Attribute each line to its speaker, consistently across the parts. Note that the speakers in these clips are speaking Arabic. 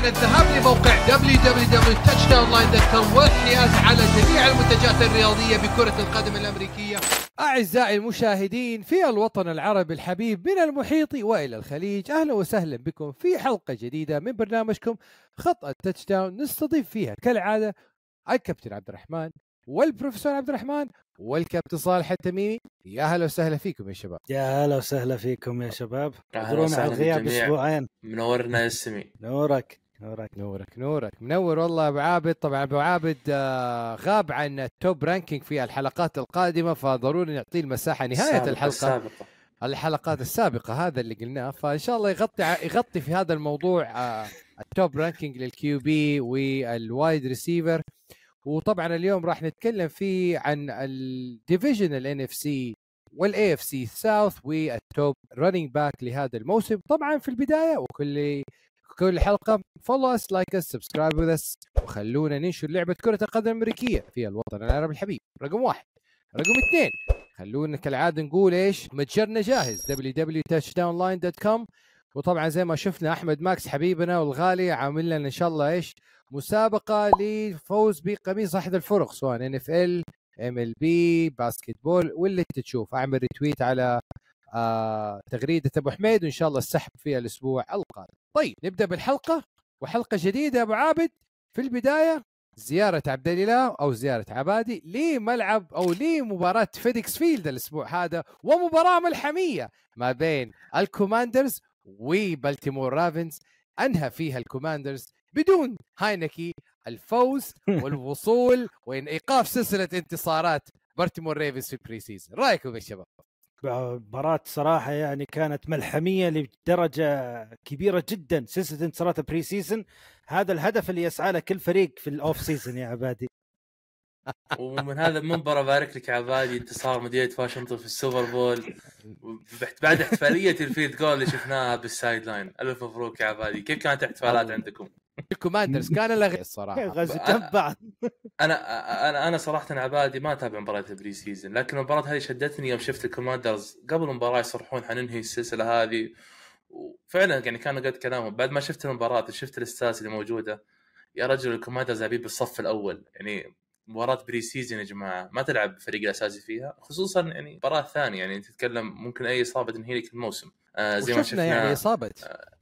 Speaker 1: عن الذهاب لموقع www.touchdownline.com والحياز على جميع المنتجات الرياضية بكرة القدم الأمريكية.
Speaker 2: أعزائي المشاهدين في الوطن العربي الحبيب من المحيط وإلى الخليج أهلا وسهلا بكم في حلقة جديدة من برنامجكم خط التاتش داون نستضيف فيها كالعادة الكابتن عبد الرحمن والبروفيسور عبد الرحمن والكابتن صالح التميمي. يا هلا وسهلا فيكم يا شباب.
Speaker 3: يا هلا وسهلا فيكم يا شباب. اعذرونا على
Speaker 4: وسهلا
Speaker 3: الغياب. أسبوعين.
Speaker 4: منورنا يا السمي.
Speaker 3: نورك. نورك.
Speaker 2: نورك نورك. منور والله أبو عابد. طبعا أبو عابد آه، غاب عن ال top ranking في الحلقات القادمة فضروري نعطيه المساحة نهاية
Speaker 4: السابقة
Speaker 2: الحلقة.
Speaker 4: السابقة.
Speaker 2: الحلقات السابقة هذا اللي قلناه. فإن شاء الله يغطي يغطي في هذا الموضوع ال top ranking لل QB وال wide receiver وطبعا اليوم راح نتكلم فيه عن ال division ال NFC وال AFC South وال top running back لهذا الموسم. طبعا في البداية وكل كل حلقة. follow us like us subscribe with us وخلونا ننشر لعبة كرة القدم الأمريكية في الوطن العربي الحبيب. رقم واحد. رقم اثنين خلونا كالعادة نقول إيش؟ متجرنا جاهز. www.touchdownline.com وطبعا زي ما شفنا أحمد ماكس حبيبنا والغالي عامل لنا إن شاء الله إيش؟ مسابقة لفوز بقميص أحد الفرق سواء NFL MLB basketball واللي تشوف. أعمل retweet على آه تغريدة أبو حميد وإن شاء الله السحب في الأسبوع القادم طيب نبدأ بالحلقة وحلقة جديدة أبو عابد. في البداية زيارة عبد الإله أو زيارة عبادي لملعب أو لمباراة FedEx Field الأسبوع هذا ومباراة ملحمية ما بين ال Commanders و Baltimore Ravens. أنهى فيها ال Commanders بدون هاينكي. الفوز والوصول وايقاف سلسلة انتصارات Baltimore Ravens في ال preseason رأيكم يا شباب؟
Speaker 3: مباراة صراحة يعني كانت ملحمية لدرجة كبيرة جدا. سلسلة انتصارات ال preseason هذا الهدف اللي يسعى له كل فريق في ال off season يا عبادي.
Speaker 4: ومن هذا المنبر أبارك لك يا عبادي انتصار مدينة واشنطن في ال Super Bowl. بعد احتفالية ال field goal اللي شفناها بال sideline. ألف مبروك يا عبادي. كيف كانت الاحتفالات عندكم؟
Speaker 2: ال Commanders
Speaker 3: كان
Speaker 4: أنا-
Speaker 3: جنب بعض
Speaker 4: أنا أنا أنا صراحة عبادي ما أتابع مباريات ال preseason لكن المباراة هذه شدتني يوم شفت ال Commanders قبل المباراة يصرحون حننهي السلسلة هذه. وفعلا يعني كانوا قد كلامهم. بعد ما شفت المباراة شفت الاستاذ اللي موجودة. يا رجل ال Commanders لاعبين بالصف الأول. يعني مباراة preseason يا جماعة. ما تلعب الفريق الأساسي فيها خصوصا يعني مباراة ثانية. يعني تتكلم ممكن أي إصابة تنهي لك الموسم. آه زي ما شفنا
Speaker 2: يعني إصابة.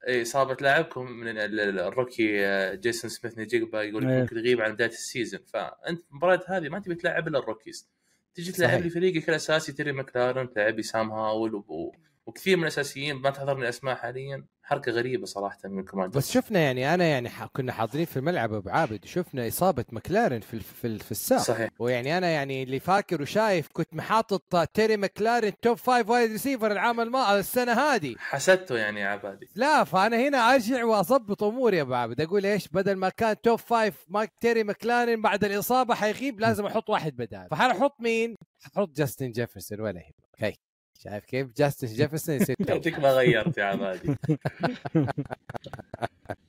Speaker 4: اي إصابة لاعبكم من ال- ال- الrookie آه، جيسون سميث نجيبا يقول لك
Speaker 3: إيه.
Speaker 4: ممكن يغيب عن بداية ال season فأنت المباراه هذه ما تبي تلعب إلا ال rookies. تجي تلعب. لي فريقك الأساسي تيري ماكلارن تلعب لي سام هاول و... وكثير من الأساسيين ما تحضرني اسماء حاليا. حركة غريبة صراحة من ال Commander
Speaker 2: بس شفنا يعني أنا يعني. كنا حاضرين في الملعب أبو عابد وشفنا إصابة مكلارن في في, في الساق.
Speaker 4: صحيح.
Speaker 2: ويعني أنا يعني اللي فاكر وشايف كنت محاطط تيري مكلارن top five wide receiver العام الماضي السنة هذه.
Speaker 4: حسدته يعني يا عبادي.
Speaker 2: لا فأنا هنا أرجع واظبط أموري يا أبو عابد. أقول إيش بدل ما كان top five مايك تيري مكلارن بعد الإصابة حيغيب لازم أحط واحد بدال. فحنحط مين؟ ححط جاستن جيفرسون ولا يهمك. هي شايف كيف؟ جاستن جيفرسون يصير
Speaker 4: يعطيك ما غيرت يا عبادي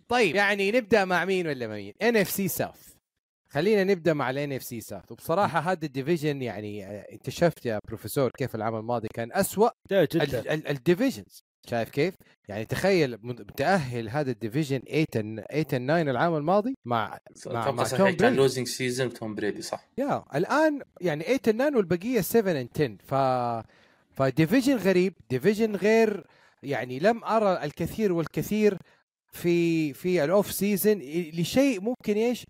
Speaker 2: طيب يعني نبدأ مع مين ولا مع مين؟ NFC South خلينا نبدأ مع ال NFC South وبصراحة هذا ال division يعني آه، انت شفت يا بروفيسور كيف العام الماضي كان
Speaker 3: جدا.
Speaker 2: ال divisions. شايف كيف؟ يعني تخيل متأهل هذا ال division 8 8 9 العام الماضي مع مع- مع توم
Speaker 4: كان
Speaker 2: بريدي.
Speaker 4: losing season توم بريدي صح.
Speaker 2: يا الآن يعني 8 9 والبقية 7 10 ف ف division غريب division غير يعني لم أرى الكثير والكثير في في ال off season لشيء ممكن إيش؟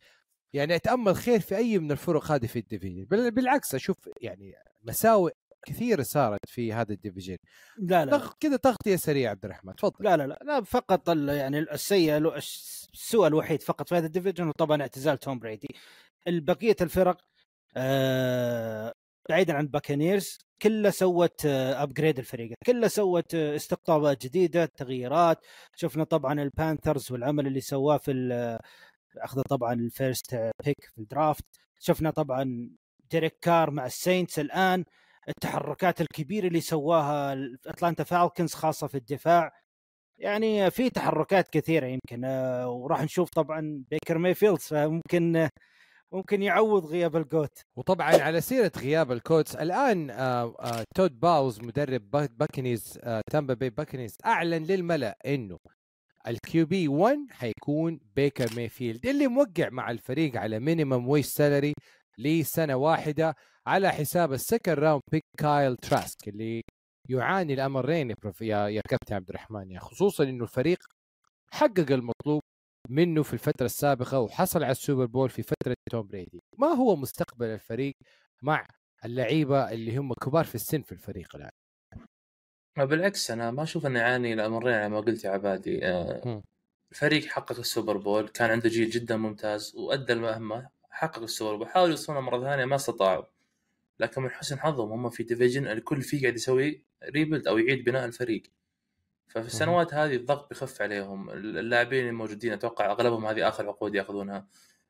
Speaker 2: يعني أتأمل خير في أي من الفرق هذه في ال division بالعكس أشوف يعني مساوئ كثيرة صارت في هذا ال
Speaker 3: division لا
Speaker 2: لا كذا تغطية سريعة عبد الرحمن تفضل.
Speaker 3: لا لا لا, لا فقط يعني السيء السوء الوحيد فقط في هذا ال division هو طبعا اعتزال توم بريدي. البقيه الفرق آه بعيدا عن Buccaneers كلها سوت upgrade الفريق. كلها سوت آه، استقطابات جديدة تغييرات. شفنا طبعا ال Panthers والعمل اللي سواه في ال- أخذ طبعا ال first pick في ال draft شفنا طبعا ديريك كار مع ال Saints الآن. التحركات الكبيرة اللي سواها Atlanta Falcons خاصة في الدفاع. يعني في تحركات كثيرة يمكن آه، وراح نشوف طبعا بيكر مايفيلدز فممكن آه، ممكن يعوض غياب ال GOAT.
Speaker 2: وطبعا على سيرة غياب ال GOAT الآن آه آه تود باوز مدرب با- Buccaneers آه Tampa Bay Buccaneers أعلن للملأ إنه ال QB 1 حيكون بيكر مايفيلد اللي موقع مع الفريق على minimum wage salary لسنة واحدة على حساب ال second round pick كايل تراسك اللي يعاني الأمرين يا يا كابتن عبد الرحمن يا خصوصا إنه الفريق حقق المطلوب منه في الفترة السابقة وحصل على ال Super Bowl في فترة توم بريدي. ما هو مستقبل الفريق مع اللعيبة اللي هم كبار في السن في الفريق الآن؟
Speaker 4: ما بالعكس أنا ما أشوف انه يعاني الامرين على ما قلت يا عبادي. آه،. الفريق حقق ال Super Bowl كان عنده جيل جدا ممتاز وأدى المهمة حقق ال Super Bowl حاولوا يوصلون مرة ثانية ما استطاعوا. لكن من حسن حظهم هم في division الكل فيه قاعد يسوي rebuild أو يعيد بناء الفريق. ففي السنوات هذه الضغط بيخف عليهم. اللاعبين الموجودين أتوقع أغلبهم هذه آخر عقود يأخذونها.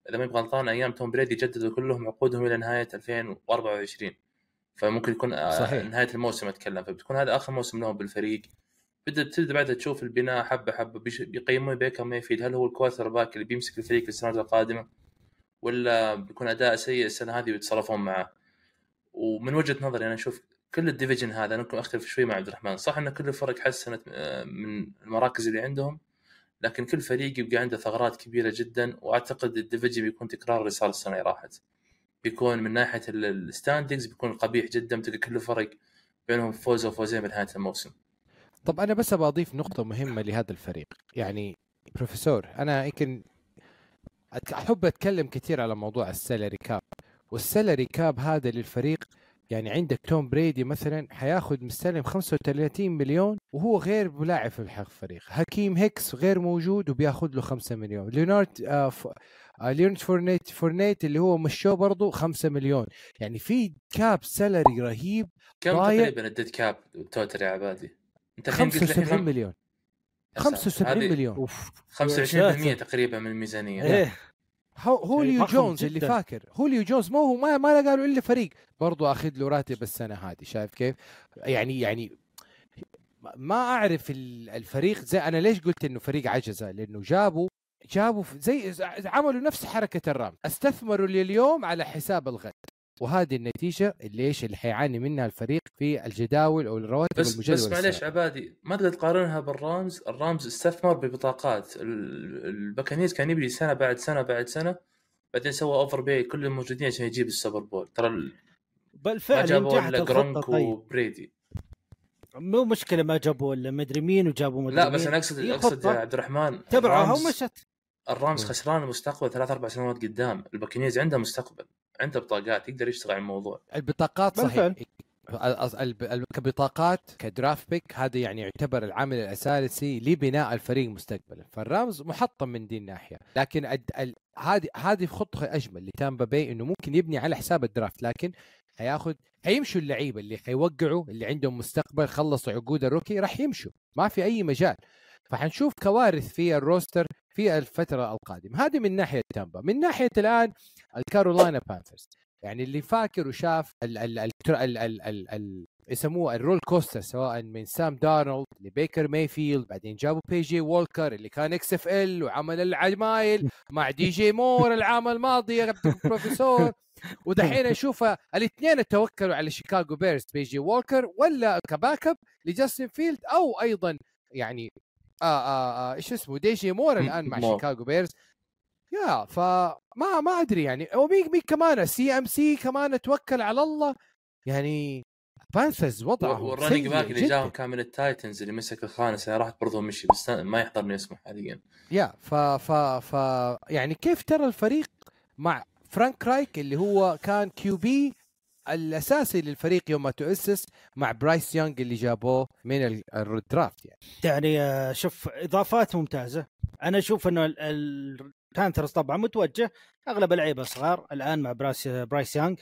Speaker 4: إذا ما غلطان أيام توم بريدي جددوا كلهم عقودهم إلى نهاية 2024 فممكن يكون آه،
Speaker 2: صحيح.
Speaker 4: نهاية الموسم أتكلم فبتكون هذا آخر موسم لهم بالفريق. بدأ تبدا بعدها تشوف البناء حبه حبة. بيقيمون بيكر مايفيلد. هل هو ال quarterback اللي بيمسك الفريق في السنوات القادمة؟ ولا بيكون أداء سيء السنة هذه ويتصرفون معه؟ ومن وجهة نظري أنا أشوف كل ال division هذا أنا ممكن أختلف شوي مع عبد الرحمن. صح إن كل الفرق حسنت آه، من المراكز اللي عندهم لكن كل فريق يبقى عنده ثغرات كبيرة جدا وأعتقد ال division بيكون تكرار اللي صار السنة اللي راحت. بيكون من ناحية ال standings بيكون قبيح جدا بتلقى كل الفرق بينهم فوز وفوزين بنهايه الموسم.
Speaker 2: طب أنا بس أبغى أضيف نقطة مهمة لهذا الفريق. يعني بروفيسور أنا يمكن أحب أتكلم كثير على موضوع ال salary cap وال salary cap هذا للفريق يعني عندك توم بريدي مثلا حياخذ مستلم 35 مليون وهو غير ملاعب في الفريق أكيم هيكس غير موجود وبياخذ له 5 مليون. ليونارد آه ف... آه ليونارد فورنيت فورنيت اللي هو مشوه برضه 5 مليون. يعني في cap salary رهيب
Speaker 4: كم. تقريبا ال dead cap total يا عبادي؟ أنت الحين قلت لي
Speaker 2: 75
Speaker 4: خم-
Speaker 2: مليون.
Speaker 4: يا ساتر،
Speaker 2: 75
Speaker 4: هذه
Speaker 2: مليون.
Speaker 3: أوف.
Speaker 4: 25% تقريبا من الميزانية.
Speaker 3: إيه.
Speaker 2: هو هوليو جونز اللي. فاكر هوليو جونز ما هو ما ما قالوا إلا فريق برضو أخذ له راتب السنة هذه شايف كيف؟ يعني يعني ما أعرف ال- الفريق زي أنا ليش قلت إنه فريق عجزة؟ لأنه جابوا جابوا زي عملوا نفس حركة الرام استثمروا لليوم على حساب الغد وهذه النتيجة اللي إيش اللي حيعاني منها الفريق في الجداول أو الرواتب
Speaker 4: بس بس معليش. عبادي ما تقدر تقارنها بالرامز الرامز استثمر ببطاقات ال- الباكانيرز كان يبني سنة بعد سنة بعد سنة بعدين سوى overpay كل الموجودين عشان يجيب ال Super Bowl ترى ال- ما
Speaker 3: بالفعل
Speaker 4: جابوا
Speaker 3: نجحت
Speaker 4: جرونك وبريدي
Speaker 3: مو مشكلة ما جابوا إلا مدري مين وجابوا مدري
Speaker 4: لا بس. أنا اقصد
Speaker 3: أقصد.
Speaker 4: يا عبد الرحمن
Speaker 3: تبعها ومشت
Speaker 4: الرامز. خسران المستقبل ثلاث أربع سنوات قدام الباكنيرز عنده مستقبل عنده بطاقات يقدر يشتغل على الموضوع.
Speaker 2: البطاقات صحيح. كبطاقات ك draft pick هذا يعني يعتبر العامل الأساسي لبناء الفريق مستقبلا. فالرامز محطم من دي الناحية. لكن هذه هذه خطه أجمل لتامبا باي إنه ممكن يبني على حساب ال draft لكن حياخذ حيمشوا اللعيبة اللي حيوقعوا اللي عندهم مستقبل خلصوا عقود ال rookie راح يمشوا. ما في أي مجال. فحنشوف كوارث في ال roster في الفترة القادمة. هذه من ناحية تامبا. من ناحية الآن الكارولاينا بانثرز. يعني اللي فاكر وشاف ال ال ال ال ال ال ال يسموه ال roller coaster سواء من سام دارنولد لبيكر مايفيلد بعدين جابوا بي جي وولكر اللي كان XFL وعمل العمايل مع دي جي مور العام الماضي يا بروفيسور ودحين نشوف الاثنين توكلوا على شيكاغو بيرز بي جي وولكر ولا ك backup لجاستن فيلد أو أيضا يعني آه آه آه إيش اسمه دي جي مور الآن مع. شيكاغو بيرز يا فما ما أدري يعني ومين مين كمان CMC كمان توكل على الله يعني بانثرز وضعهم
Speaker 4: وال
Speaker 2: running
Speaker 4: back اللي. جاهم كان من التايتنز اللي مسك الخامسه راحت برضه مشي بس ما يحضرني اسمه حاليا
Speaker 2: يا ف ف ف يعني كيف ترى الفريق مع فرانك رايك اللي هو كان QB الأساسي للفريق يوم ما تؤسس مع برايس يونغ اللي جابوه من ال- ال draft يعني.
Speaker 3: يعني آه، شوف إضافات ممتازة. أنا أشوف إنه ال- ال- البانثرز طبعا متوجه أغلب اللعيبة صغار الآن مع برايس برايس يانج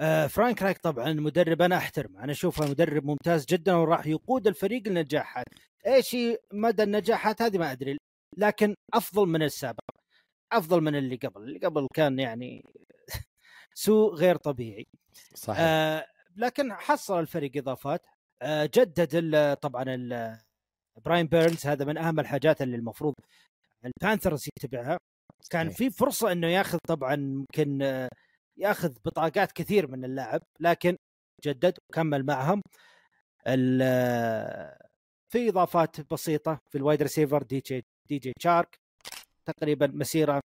Speaker 3: آه، فرانك رايك طبعا مدرب أنا أحترمه. أنا أشوفه مدرب ممتاز جدا وراح يقود الفريق للنجاحات. إيش مدى النجاحات هذه ما أدري لكن أفضل من السابق أفضل من اللي قبل. اللي قبل كان يعني سوء غير طبيعي.
Speaker 2: صحيح.
Speaker 3: آه لكن حصل الفريق إضافات. آه جدد ال- طبعا ال- براين بيرنز هذا من أهم الحاجات اللي المفروض البانثرز يتبعها. كان. في فرصة إنه ياخذ طبعا يمكن آه، ياخذ بطاقات كثير من اللاعب لكن جدد وكمل معهم. في إضافات بسيطة في ال wide receiver دي جي دي جي شارك تقريبا مسيرة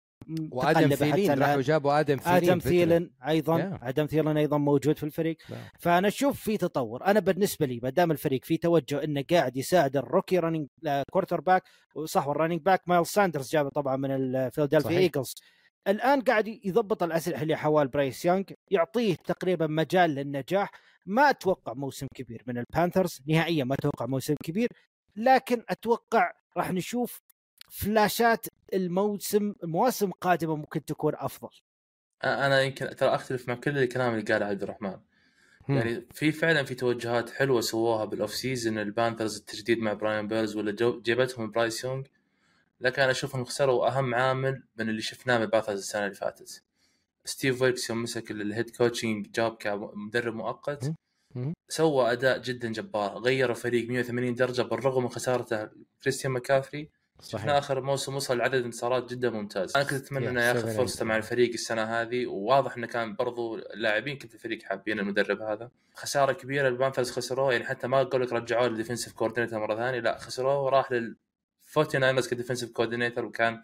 Speaker 3: وآدم
Speaker 2: ثيلين. راحوا جابوا آدم ثيلين آدم.
Speaker 3: ثيلن أيضا
Speaker 2: Yeah.
Speaker 3: آدم ثيلن أيضا موجود في الفريق
Speaker 2: نعم.
Speaker 3: فأنا أشوف في تطور أنا بالنسبة لي ما دام الفريق في توجه إنه قاعد يساعد ال rookie running quarterback وصح وال running back مايلز ساندرز جابه طبعا من الفيلادلفيا. ايجلز الآن قاعد يضبط الأسلحة اللي حوال برايس يونغ يعطيه تقريبا مجال للنجاح ما أتوقع موسم كبير من البانثرز نهائيا ما أتوقع موسم كبير لكن أتوقع راح نشوف فلاشات الموسم مواسم قادمة ممكن تكون أفضل.
Speaker 4: أنا يمكن ترى أختلف مع كل الكلام اللي قاله عبد الرحمن.
Speaker 2: هم.
Speaker 4: يعني في فعلا في توجهات حلوة سووها بال off season البانثرز التجديد مع براين بيرنز ولا جو جابتهم برايس يونغ. لكن أنا أشوف انهم خسروا أهم عامل من اللي شفناه من البانثرز السنة اللي فاتت. ستيف ويلكس يوم مسك ال head coaching جاب كمدرب مؤقت. سوى أداء جدا جبار غير الفريق 180 درجة بالرغم من خسارته كريستيان ماكافري. شفنا
Speaker 2: صحيح.
Speaker 4: آخر موسم وصل لعدد انتصارات جدا ممتاز. أنا كنت
Speaker 2: أتمنى
Speaker 4: إنه ياخذ فرصته. مع الفريق السنة هذه. وواضح إنه كان برضو اللاعبين في الفريق حابين المدرب هذا. خسارة كبيرة البانثرز خسروه. يعني حتى ما أقول لك رجعوه لل defensive coordinator مرة ثانية. لا خسروه وراح لل 49 ك defensive coordinator وكان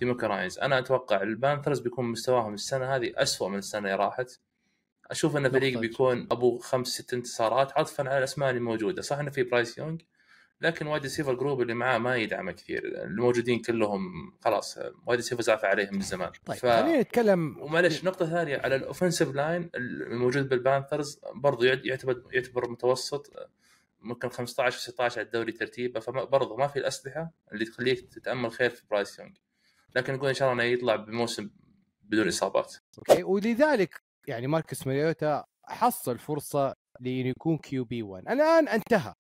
Speaker 4: ديميكو راينز أنا أتوقع البانثرز بيكون مستواهم السنة هذه أسوأ من السنة اللي راحت. أشوف إن فريق. بيكون أبو خمس ست انتصارات عطفا على الأسماء اللي موجودة. صح انه في برايس يونغ لكن wide receiver group اللي معاه ما يدعمه كثير. الموجودين كلهم خلاص wide receiver ضعف عليهم من زمان.
Speaker 2: طيب
Speaker 4: ف...
Speaker 2: خلينا نتكلم
Speaker 4: ومعلش نقطة ثانية على ال offensive line الموجود بالبانثرز يعت- يعتبر يعتبر متوسط ممكن 15 16 على الدوري ترتيبه. فبرضه ما في الأسلحة اللي تخليك تتأمل خير في برايس يونغ. لكن نقول إن شاء الله إنه يطلع بموسم بدون إصابات.
Speaker 2: أوكي ولذلك يعني ماركوس ماريوتا حصل فرصة لأنه يكون QB 1 الآن انتهى.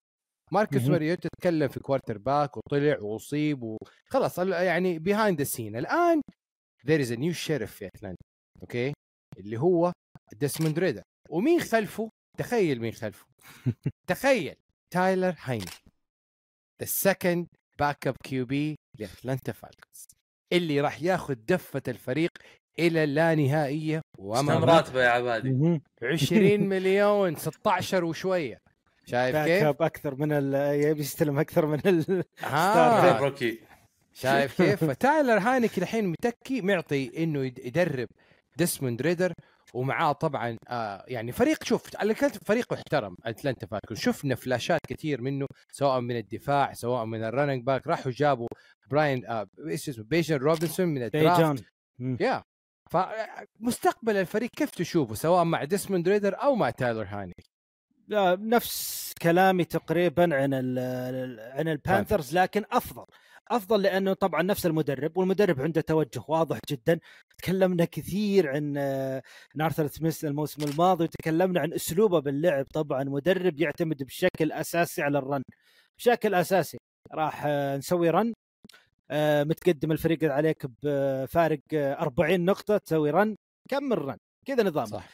Speaker 2: ماركوس
Speaker 3: مهم.
Speaker 2: ماريوتا تكلم في quarterback وطلع وأصيب وخلاص يعني behind ال scene الآن there is a new sheriff في أتلانتا okay؟ اللي هو ديسموند ريدر. ومين خلفه؟ تخيل مين خلفه. تخيل تايلر هايني the second backup QB لأتلانتا فالكونز اللي راح ياخذ دفة الفريق إلى اللانهائيه وما
Speaker 4: راتبه يا عبادي.
Speaker 2: 20 مليون 16 وشوية. شايف
Speaker 3: باك
Speaker 2: كيف؟
Speaker 3: اب أكثر من ال يبي يستلم أكثر من ال
Speaker 4: غير
Speaker 2: آه
Speaker 4: روكي
Speaker 2: شايف كيف؟ فتايلر هانك الحين متكي معطي إنه يد- يدرب ديسموند ريدر ومعاه طبعا آه يعني فريق شوف فريق محترم أتلانتا فالكون شفنا فلاشات كثير منه سواء من الدفاع سواء من الرننج باك راحوا جابوا براين آه إيش اسمه بيجان روبنسون من ال draft.
Speaker 3: بيجان
Speaker 2: يا فمستقبل الفريق كيف تشوفه سواء مع ديسموند ريدر أو مع تايلر هاينكي
Speaker 3: لا نفس كلامي تقريبا عن ال عن البانثرز لكن أفضل أفضل لأنه طبعا نفس المدرب والمدرب عنده توجه واضح جدا. تكلمنا كثير عن آرثر سميث الموسم الماضي وتكلمنا عن أسلوبه باللعب. طبعا مدرب يعتمد بشكل أساسي على ال run بشكل أساسي. راح نسوي run آه، متقدم الفريق عليك بفارق آه، 40 نقطة تسوي run كمل run كذا نظام
Speaker 2: صح.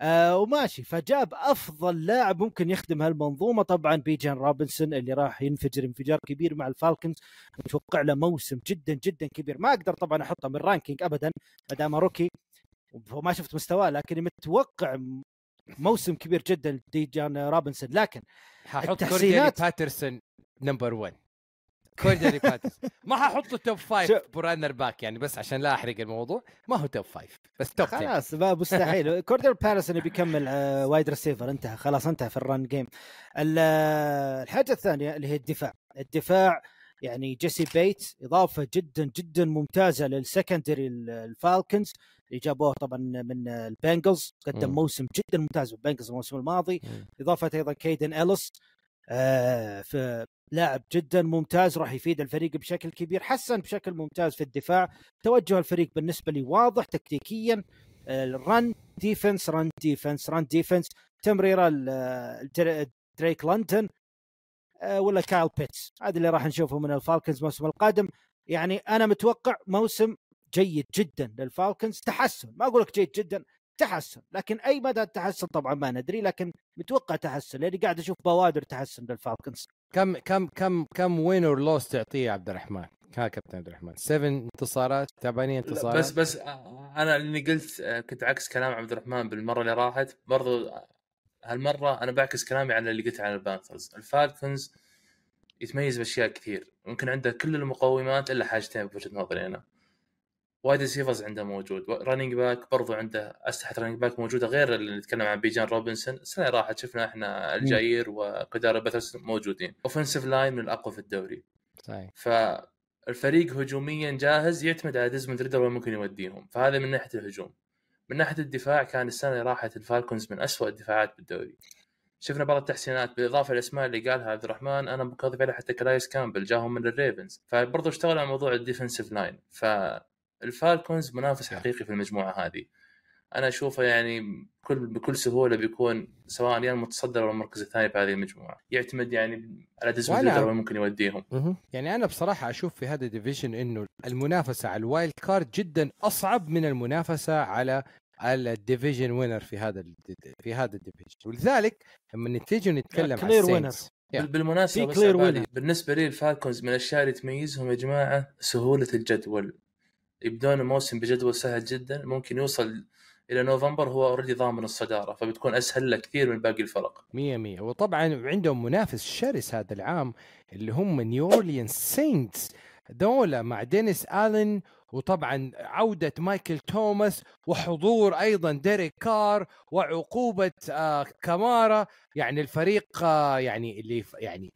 Speaker 3: آه وماشي. فجاب أفضل لاعب ممكن يخدم هالمنظومة. طبعا بيجان روبنسون اللي راح ينفجر انفجار كبير مع الفالكنز. متوقع له موسم جدا جدا كبير. ما أقدر طبعا أحطه من ranking ابدا ما دام rookie. وما شفت مستواه لكن متوقع موسم كبير جدا ديجان روبنسون. لكن
Speaker 2: ححط
Speaker 3: التحسينات-
Speaker 2: باترسون نمبر 1 كورديلي باترسون ما ححط توب 5
Speaker 3: شو-
Speaker 2: برانر باك يعني بس عشان لا أحرق الموضوع ما هو توب 5 بس توب 10
Speaker 3: خلاص ما مستحيل. كوردر بارسون بيكمل آه، وايد ريسيفر انتهى خلاص انتهى في الرن جيم ال- آه، الحاجة الثانية اللي هي الدفاع. الدفاع يعني جيسي بيت إضافة جدا جدا ممتازة للسكندري ال- الفالكنز اللي جابوه طبعا من البنجلز. قدم. موسم جدا ممتاز بالبنجلز الموسم الماضي. إضافة أيضا كيدن إليس آه في لاعب جدا ممتاز راح يفيد الفريق بشكل كبير. حسن بشكل ممتاز في الدفاع. توجه الفريق بالنسبة لي واضح تكتيكيا. ال run defense run defense run defense تمريرة دريك لندن آه، ولا كايل بيتس هذا اللي راح نشوفه من الفالكنز الموسم القادم. يعني أنا متوقع موسم جيد جدا للفالكنز. تحسن. ما أقول لك جيد جدا تحسن. لكن أي مدى التحسن طبعا ما ندري لكن متوقع تحسن. لأني قاعد أشوف بوادر تحسن للفالكنز.
Speaker 2: كم كم كم كم win or loss تعطيه عبد الرحمن؟ ها كابتن عبد الرحمن 7 انتصارات 8
Speaker 4: لا،
Speaker 2: انتصارات.
Speaker 4: بس بس أنا اللي قلت آه، كنت عكس كلام عبد الرحمن بالمرة اللي راحت. برضو آه، هالمرة أنا بعكس كلامي على اللي قلت عن البانثرز. الفالكونز يتميز بأشياء كثير. ممكن عنده كل المقومات إلا حاجتين بوجهة نظري أنا. wide receivers عنده موجود. running back برضو عنده أسلحة running back موجودة غير اللي نتكلم عن بيجان روبنسون. السنة راحت شفنا إحنا ألجاير وكورداريل باترسون موجودين. offensive line من الأقوى في الدوري.
Speaker 2: صحيح.
Speaker 4: فالفريق هجوميا جاهز يعتمد على ديزموند ريدر وين ممكن يوديهم. فهذا من ناحية الهجوم. من ناحية الدفاع كان السنة اللي راحت الفالكونز من أسوأ الدفاعات بالدوري. شفنا بعض التحسينات بالإضافة للاسماء اللي قالها عبد الرحمن أنا اضيف عليها حتى كاليس كامبل جاهم من الريفنز. فبرضه اشتغل على موضوع ال defensive line فالفالكونز منافس حقيقي في المجموعة هذه أنا أشوفه يعني بكل بكل سهولة بيكون سواء يا المتصدر أو المركز الثاني بهذه المجموعة يعتمد يعني على ديزموند وين ممكن يوديهم.
Speaker 2: يعني أنا بصراحة أشوف في هذا ال division إنه المنافسة على ال wild card جدا أصعب من المنافسة على ال division winner في هذا في هذا ال division ولذلك لما نتيجي نتكلم عن.
Speaker 3: ال
Speaker 2: Saints
Speaker 3: Yeah.
Speaker 4: بال- بالمناسبة
Speaker 3: في.
Speaker 4: بالنسبة لي ال Falcons من الأشياء اللي تميزهم يا جماعة سهولة الجدول يبدون الموسم بجدول سهل جدا ممكن يوصل إلى نوفمبر هو already ضامن الصدارة فبتكون أسهل له كثير من باقي الفرق.
Speaker 2: مية مية. وطبعا عندهم منافس شرس هذا العام اللي هم New Saints هذولا مع دينيس الين وطبعا عودة مايكل توماس وحضور أيضا ديريك كار وعقوبة آه كامارا يعني الفريق آه يعني اللي يعني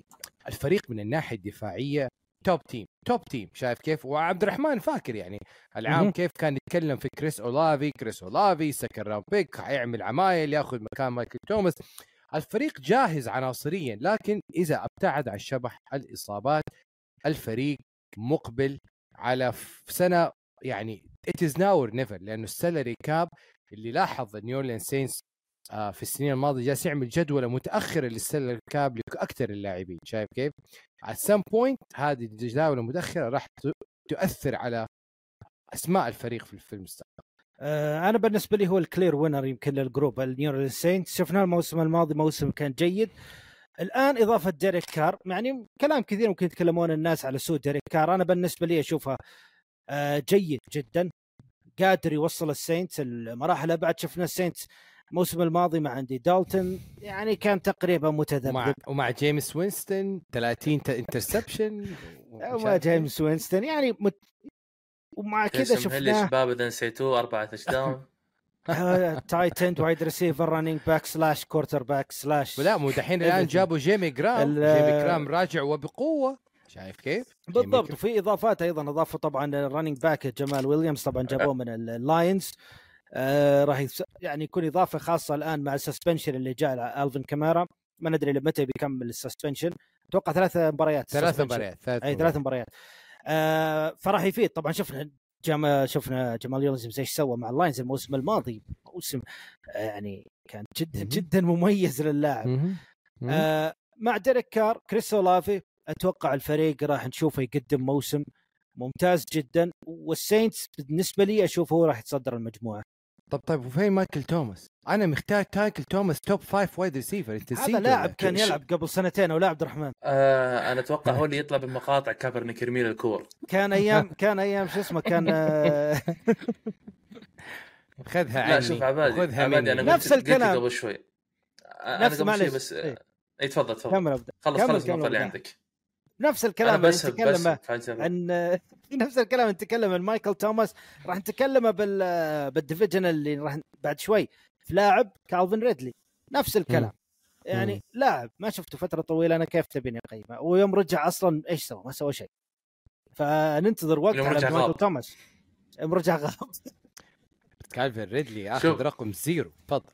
Speaker 2: الفريق من الناحية الدفاعية top team top team شايف كيف؟ وعبد الرحمن فاكر يعني العام. كيف كان يتكلم في كريس اولافي كريس اولافي second round pick حيعمل عمايل ياخذ مكان مايكل توماس. الفريق جاهز عناصريا لكن إذا أبتعد عن شبح الإصابات الفريق مقبل على سنة يعني it is now or never لأنه ال salary cap اللي لاحظ New Orleans Saints في السنين الماضية جالس يعمل جدولة متأخرة لل salary cap لأكثر اللاعبين شايف كيف؟ at some point هذه الجداول المتأخرة راح تؤثر على أسماء الفريق في المستقبل
Speaker 3: آه أنا بالنسبة لي هو ال clear winner يمكن لل group ال New Orleans Saints شفناه الموسم الماضي موسم كان جيد. الآن إضافة ديريك كار يعني كلام كثير ممكن يتكلمون الناس على سوء ديريك كار أنا بالنسبة لي اشوفها آه جيد جدا. قادر يوصل ال Saints المراحل بعد شفنا ال Saints الموسم الماضي مع اندي دالتون يعني كان تقريبا
Speaker 2: ومع
Speaker 3: متذبذب.
Speaker 2: ومع جيمس وينستون 30 interception
Speaker 3: ومع جيمس وينستون يعني مت... ومع كذا
Speaker 4: تيسم هيل يا
Speaker 3: شفناه
Speaker 4: شباب اذا نسيتوه أربعة
Speaker 3: touchdown tight end wide receiver running back slash quarterback slash
Speaker 2: لا مو دحين
Speaker 3: الآن.
Speaker 2: جابوا جيمي جرام. جيمي جرام راجع وبقوة. شايف كيف؟ جيمي
Speaker 3: بالضبط. وفي إضافات أيضا أضافوا طبعا ال running back جمال ويليامز طبعا جابوه من ال- ال Lions آه راح. يعني يكون إضافة خاصة الآن مع ال suspension اللي جاء على الفين كامارا. ما ندري متى بيكمل ال suspension. أتوقع ثلاث مباريات
Speaker 2: ثلاث. مباريات ثلاث
Speaker 3: إي ثلاث مباريات. آه فراح يفيد. طبعا شفنا جم... شفنا جمال ويليامز إيش سوى مع ال Lions الموسم الماضي. موسم آه يعني كان جدا. جدا مميز للاعب. آه مع ديريك كار كريس اولافي أتوقع الفريق راح نشوفه يقدم موسم ممتاز جدا. وال Saints بالنسبة لي أشوف هو راح يتصدر المجموعة.
Speaker 2: طب طيب وفين مايكل توماس؟ أنا محتاج مايكل توماس top five wide receiver أنت
Speaker 3: هذا لاعب؟ كان يلعب قبل سنتين أو لاعب عبد الرحمن
Speaker 4: آه أنا أتوقع هو اللي يطلع بالمقاطع كابرنيك يرمي الكور
Speaker 3: كان أيام كان أيام شو اسمه كان آه
Speaker 2: خذها
Speaker 4: لا
Speaker 2: عني
Speaker 4: شوف عبادي
Speaker 2: خذها
Speaker 4: عبادي أنا
Speaker 3: نفس
Speaker 4: قلت
Speaker 3: الكلام.
Speaker 4: قبل شوي أنا
Speaker 3: نفس-
Speaker 4: قبل شوي. بس
Speaker 3: إيه.
Speaker 4: اي تفضل تفضل
Speaker 3: كمل ابدا
Speaker 4: خلص
Speaker 3: كمل-
Speaker 4: خلص النقطه اللي. عندك
Speaker 3: نفس الكلام اللي
Speaker 4: بس بس
Speaker 3: نتكلم. عن نفس الكلام اللي نتكلم عن مايكل توماس راح نتكلمه بال بال division اللي راح بعد شوي في لاعب كالفن ريدلي نفس الكلام
Speaker 2: مم.
Speaker 3: يعني
Speaker 2: مم.
Speaker 3: لاعب ما شفته فترة طويلة أنا كيف تبيني اقيمه ويوم رجع أصلا إيش سوى؟ ما سوى شيء فننتظر وقت
Speaker 4: يوم
Speaker 3: على
Speaker 4: رجع
Speaker 3: مايكل. توماس يوم رجع غاب
Speaker 2: كالفن ريدلي آخذ
Speaker 4: شوف.
Speaker 2: رقم zero تفضل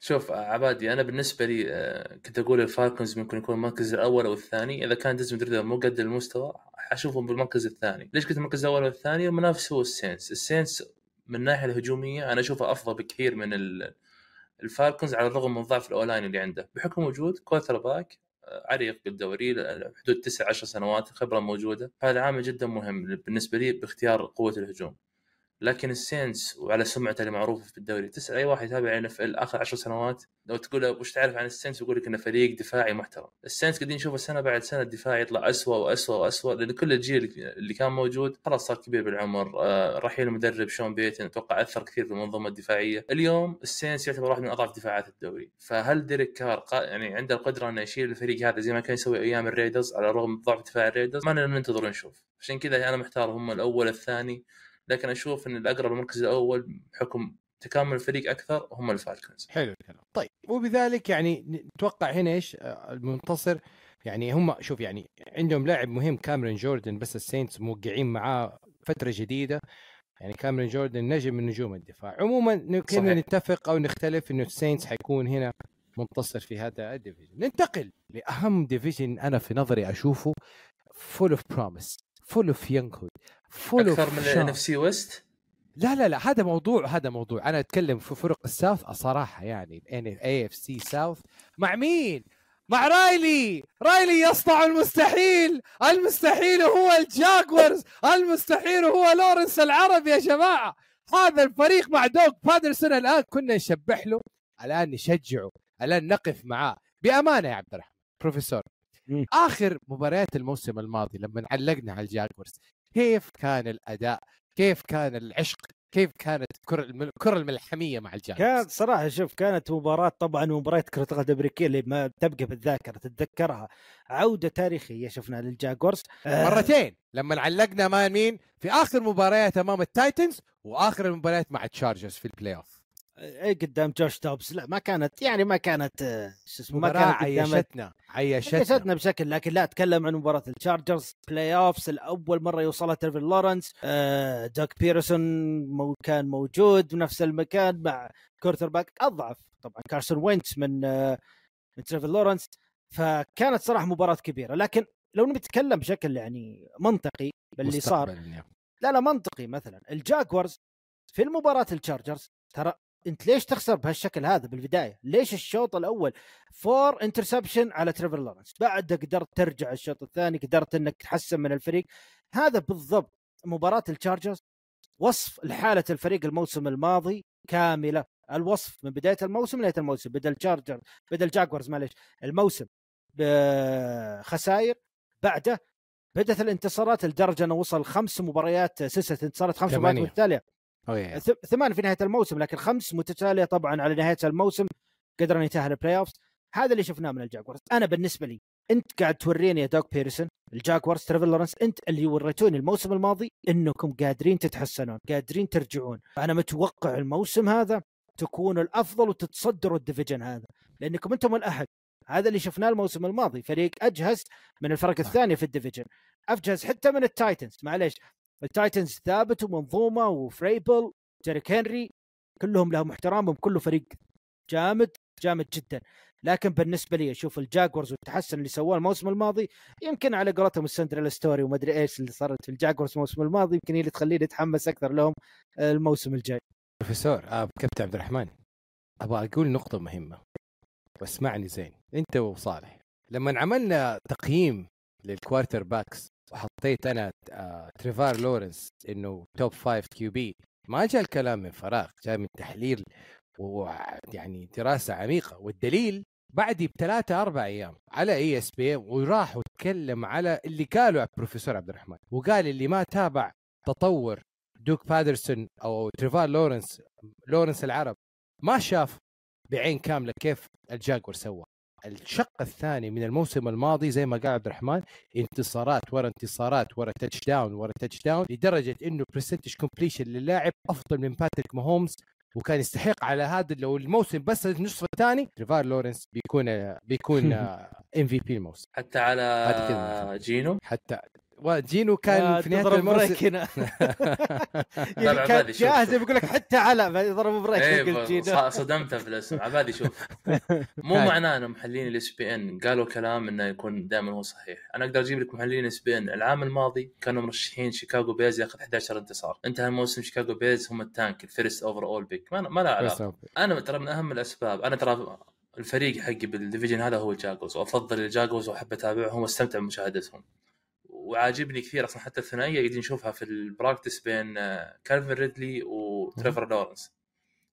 Speaker 4: شوف عبادي أنا بالنسبة لي آه، كنت أقول ال Falcons ممكن يكون المركز الأول أو الثاني. إذا كان ديزموند ريدر مو قد المستوى حشوفهم بالمركز الثاني. ليش قلت المركز الأول والثاني المنافس هو ال Saints. ال Saints من الناحيه الهجومية أنا أشوفه أفضل بكثير من ال- Falcons على الرغم من ضعف ال O-line اللي عنده. بحكم وجود quarterback آه، عريق بالدوري حدود 9 10 سنوات خبرة موجودة. هذا عامل جدا مهم بالنسبة لي باختيار قوة الهجوم. لكن ال Saints وعلى سمعته المعروفة في الدوري. تسال أي واحد يتابع NFL آخر 10 سنوات لو تقول له وش تعرف عن ال Saints يقول لك إنه فريق دفاعي محترم. ال Saints قاعدين نشوفه سنة بعد سنة الدفاع يطلع اسوء واسوء واسوء لأن كل الجيل اللي كان موجود خلاص صار كبير بالعمر. آه رحيل المدرب شون بيتن أتوقع أثر كثير في المنظومة الدفاعية. اليوم ال Saints يعتبر واحد من أضعف دفاعات الدوري. فهل ديريك كار يعني عنده القدرة إنه يشيل الفريق هذا زي ما كان يسوي أيام ال Raiders على الرغم من ضعف دفاع ال Raiders؟ ما ننتظر ونشوف. عشان كذا أنا محتار هم الأول الثاني. لكن أشوف إن الأقرب المركز الأول بحكم تكامل الفريق أكثر هم ال Falcons
Speaker 2: حلو الكلام. طيب وبذلك يعني نتوقع هنا إيش؟ آه، المنتصر يعني هم شوف يعني عندهم لاعب مهم كاميرون جوردن بس ال Saints موقعين معاه فترة جديدة. يعني كاميرون جوردن نجم من نجوم الدفاع. عموما كنا. نتفق أو نختلف إنه ال Saints حيكون هنا منتصر في هذا ال division. ننتقل لأهم division أنا في نظري أشوفه full of promise full of young hood full
Speaker 4: أكثر من ال NFC West
Speaker 2: لا لا لا هذا موضوع هذا موضوع. أنا أتكلم في فرق ال South صراحة يعني AFC South مع مين؟ مع رايلي. رايلي يصنع المستحيل. المستحيل هو ال Jaguars. المستحيل هو لورنس العرب يا جماعة. هذا الفريق مع دوغ بادرسون الآن كنا نشبح له. الآن نشجعه. الآن نقف معاه. بأمانة يا عبد الرحمن بروفيسور. آخر مباريات الموسم الماضي لما علقنا على ال Jaguars كيف كان الأداء؟ كيف كان العشق؟ كيف كانت الكره الم- الكرة الملحمية مع الجاكورز
Speaker 3: كانت صراحة شوف كانت مباراة طبعا مباراه كرة القدم الأمريكية اللي ما تبقى بالذاكرة تتذكرها. عودة تاريخية شفنا لل Jaguars آه،
Speaker 2: مرتين لما علقنا مع مين في آخر مباريات أمام ال Titans وآخر المباريات مع ال Chargers في ال
Speaker 3: playoff قدام جوش دوبس. لا ما كانت يعني ما كانت آه، شو اسمه ما كانت
Speaker 2: عيشتنا عيشتنا.
Speaker 3: عيشتنا بشكل لكن لا اتكلم عن مباراة التشارجرز playoffs الأول مرة يوصلها تريفور لورنس آه دوغ بيدرسون مو كان موجود بنفس المكان مع quarterback أضعف. طبعا كارسون وينتس من آه من تريفور لورنس. فكانت صراحة مباراة كبيرة. لكن لو نبي نتكلم بشكل يعني منطقي باللي صار.
Speaker 2: يعني.
Speaker 3: لا لا منطقي مثلا. الجاكوارز في المباراة التشارجرز ترى انت ليش تخسر بهالشكل هذا بالبداية؟ ليش الشوط الأول four interception على تريفور لورنس؟ بعد قدرت ترجع الشوط الثاني قدرت إنك تحسن من الفريق. هذا بالضبط مباراة التشارجرز وصف لحالة الفريق الموسم الماضي كاملة. الوصف من بداية الموسم لنهاية الموسم بدا التشارجر بدا الجاكوارز معليش. الموسم بخسائر بعده بدأت الانتصارات لدرجة إنه وصل خمس مباريات سلسلة انتصارات خمس مباريات. متتالية.
Speaker 2: أوه
Speaker 3: ثمان في نهاية الموسم لكن خمس متتالية طبعا على نهاية الموسم قدر ان يتأهل ال playoff هذا اللي شفناه من الجاكوارز أنا بالنسبة لي أنت قاعد توريني يا دوغ بيدرسون الجاكوارز تريفور لورنس أنت اللي وريتوني الموسم الماضي إنكم قادرين تتحسنون قادرين ترجعون. أنا متوقع الموسم هذا تكونوا الأفضل وتتصدروا ال division هذا لأنكم أنتم الأحد. هذا اللي شفناه الموسم الماضي. فريق أجهز من الفرق الثانية في ال division. أجهز حتى من التايتنز معليش التايتنز ثابت ومنظومة وفريبل ديريك هنري كلهم لهم احترامهم كله فريق جامد جامد جدا. لكن بالنسبة لي أشوف الجاكوارز والتحسن اللي سواه الموسم الماضي يمكن على قولتهم ال Cinderella story ومدري إيش اللي صارت في الجاكوارز الموسم الماضي يمكن هي اللي تخليني أتحمس أكثر لهم الموسم الجاي.
Speaker 2: بروفيسور آه كابتن عبد الرحمن أبغى أقول نقطة مهمة واسمعني زين أنت وصالح لما عملنا تقييم لل quarterbacks وحطيت أنا آه تريفور لورنس إنه top five QB ما جاء الكلام من فراغ جاء من تحليل ويعني دراسة عميقة. والدليل بعدي بثلاثة أربع أيام على ESPN راح وتكلم على اللي قاله البروفيسور عبد الرحمن. وقال اللي ما تابع تطور دوغ بيدرسون أو تريفور لورنس لورنس العرب ما شاف بعين كاملة كيف الجاكوارز سوى. الشق الثاني من الموسم الماضي زي ما قال عبد الرحمن انتصارات ورا انتصارات ورا touchdown ورا touchdown لدرجة إنه percentage completion للاعب أفضل من باتريك ماهومز وكان يستحق على هذا لو الموسم بس النصف الثاني تريفار لورنس بيكون بيكون MVP الموسم
Speaker 4: حتى على. جينو
Speaker 2: حتى وجينو كان في
Speaker 3: نهاية
Speaker 2: الموسم.
Speaker 3: break هنا.
Speaker 4: لا،
Speaker 3: يعني كان
Speaker 4: عبادي، شوف،
Speaker 3: جاهز. بيقول لك حتى على يضرب break
Speaker 4: إيه
Speaker 3: يقول
Speaker 4: ف-
Speaker 3: جينو.
Speaker 4: ص- صدمته في الاسم عبادي شوف. مو. معناه ان محللين ال ESPN. قالوا كلام إنه يكون دائما هو صحيح. أنا أقدر أجيب لك محللين ESPN. العام الماضي كانوا مرشحين شيكاغو بيرز ياخذ 11 انتصار. انتهى الموسم شيكاغو بيرز هم ال tank ال first overall pick ما, ما له علاقة. أنا ترى من أهم الأسباب. أنا ترى الفريق حقي بال division هذا هو الجاكوارز. وأفضل الجاكوارز وأحب أتابعهم وأستمتع بمشاهدتهم. وعاجبني كثير أصلا حتى الثنائية قاعدين نشوفها في ال practice بين كالفن ريدلي وتريفور لورنس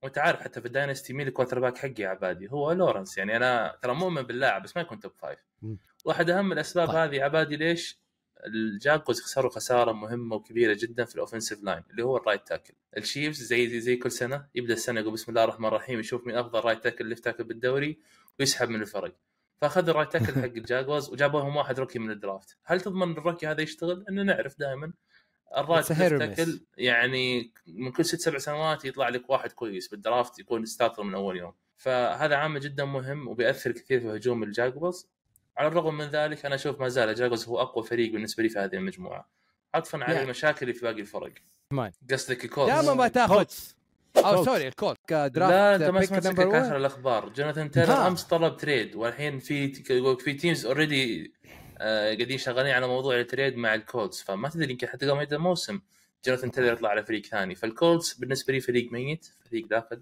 Speaker 4: وأنت عارف حتى في ال dynasty مين ال quarterback حقي يا عبادي؟ هو لورنس يعني أنا ترى مؤمن باللاعب بس ما يكون top
Speaker 2: five.
Speaker 4: واحد أهم الأسباب
Speaker 2: طيب.
Speaker 4: هذه عبادي ليش الجاكوارز خسروا خسارة مهمة وكبيرة جدا في ال offensive line اللي هو ال right tackle الشيفز زي زي, زي كل سنة يبدأ السنة يقول بسم الله الرحمن الرحيم يشوف مين أفضل right tackle left tackle بالدوري ويسحب من الفرق فأخذوا ال right tackle حق الجاكوارز وجابوا لهم واحد rookie من ال draft. هل تضمن ال rookie هذا يشتغل؟ إنه نعرف دائما.
Speaker 2: ال
Speaker 4: right tackle يعني من كل ست سبع سنوات يطلع لك واحد كويس بال draft يكون starter من أول يوم. فهذا عامل جدا مهم وبيأثر كثير في هجوم الجاكوارز. على الرغم من ذلك أنا أشوف ما زال الجاكوارز هو أقوى فريق بالنسبة لي في هذه المجموعة. عطفا على. المشاكل اللي في باقي الفرق.
Speaker 2: مان.
Speaker 4: قصدك الكولتس
Speaker 2: دائما ما تاخذ. أو.
Speaker 3: sorry
Speaker 2: الكولتس ك draft
Speaker 4: لا أنت ما سمعت آخر
Speaker 2: 1
Speaker 4: الأخبار. جوناثان تيلر
Speaker 2: ها.
Speaker 4: أمس طلب trade والحين في يقول في teams already قاعدين شغالين على موضوع ال trade مع الكولتس. فما تدري يمكن حتى قبل ما يبدأ الموسم جوناثان تيلر يطلع على فريق ثاني. فالكولتس بالنسبة لي فريق ميت فريق داخل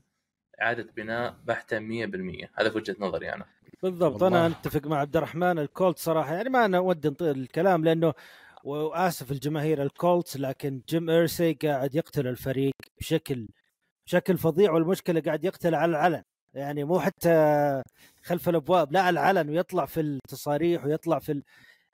Speaker 4: إعادة بناء بحتة 100% هذا في وجهة نظري أنا.
Speaker 3: بالضبط
Speaker 2: والله.
Speaker 3: أنا أتفق مع عبد الرحمن. الكولتس صراحة يعني ما أنا ودي نطيل الكلام لأنه وآسف الجماهير الكولتس لكن جيم ايرسي قاعد يقتل الفريق بشكل بشكل فظيع والمشكلة قاعد يقتل على العلن. يعني مو حتى خلف الأبواب لا على العلن ويطلع في التصاريح ويطلع في ال-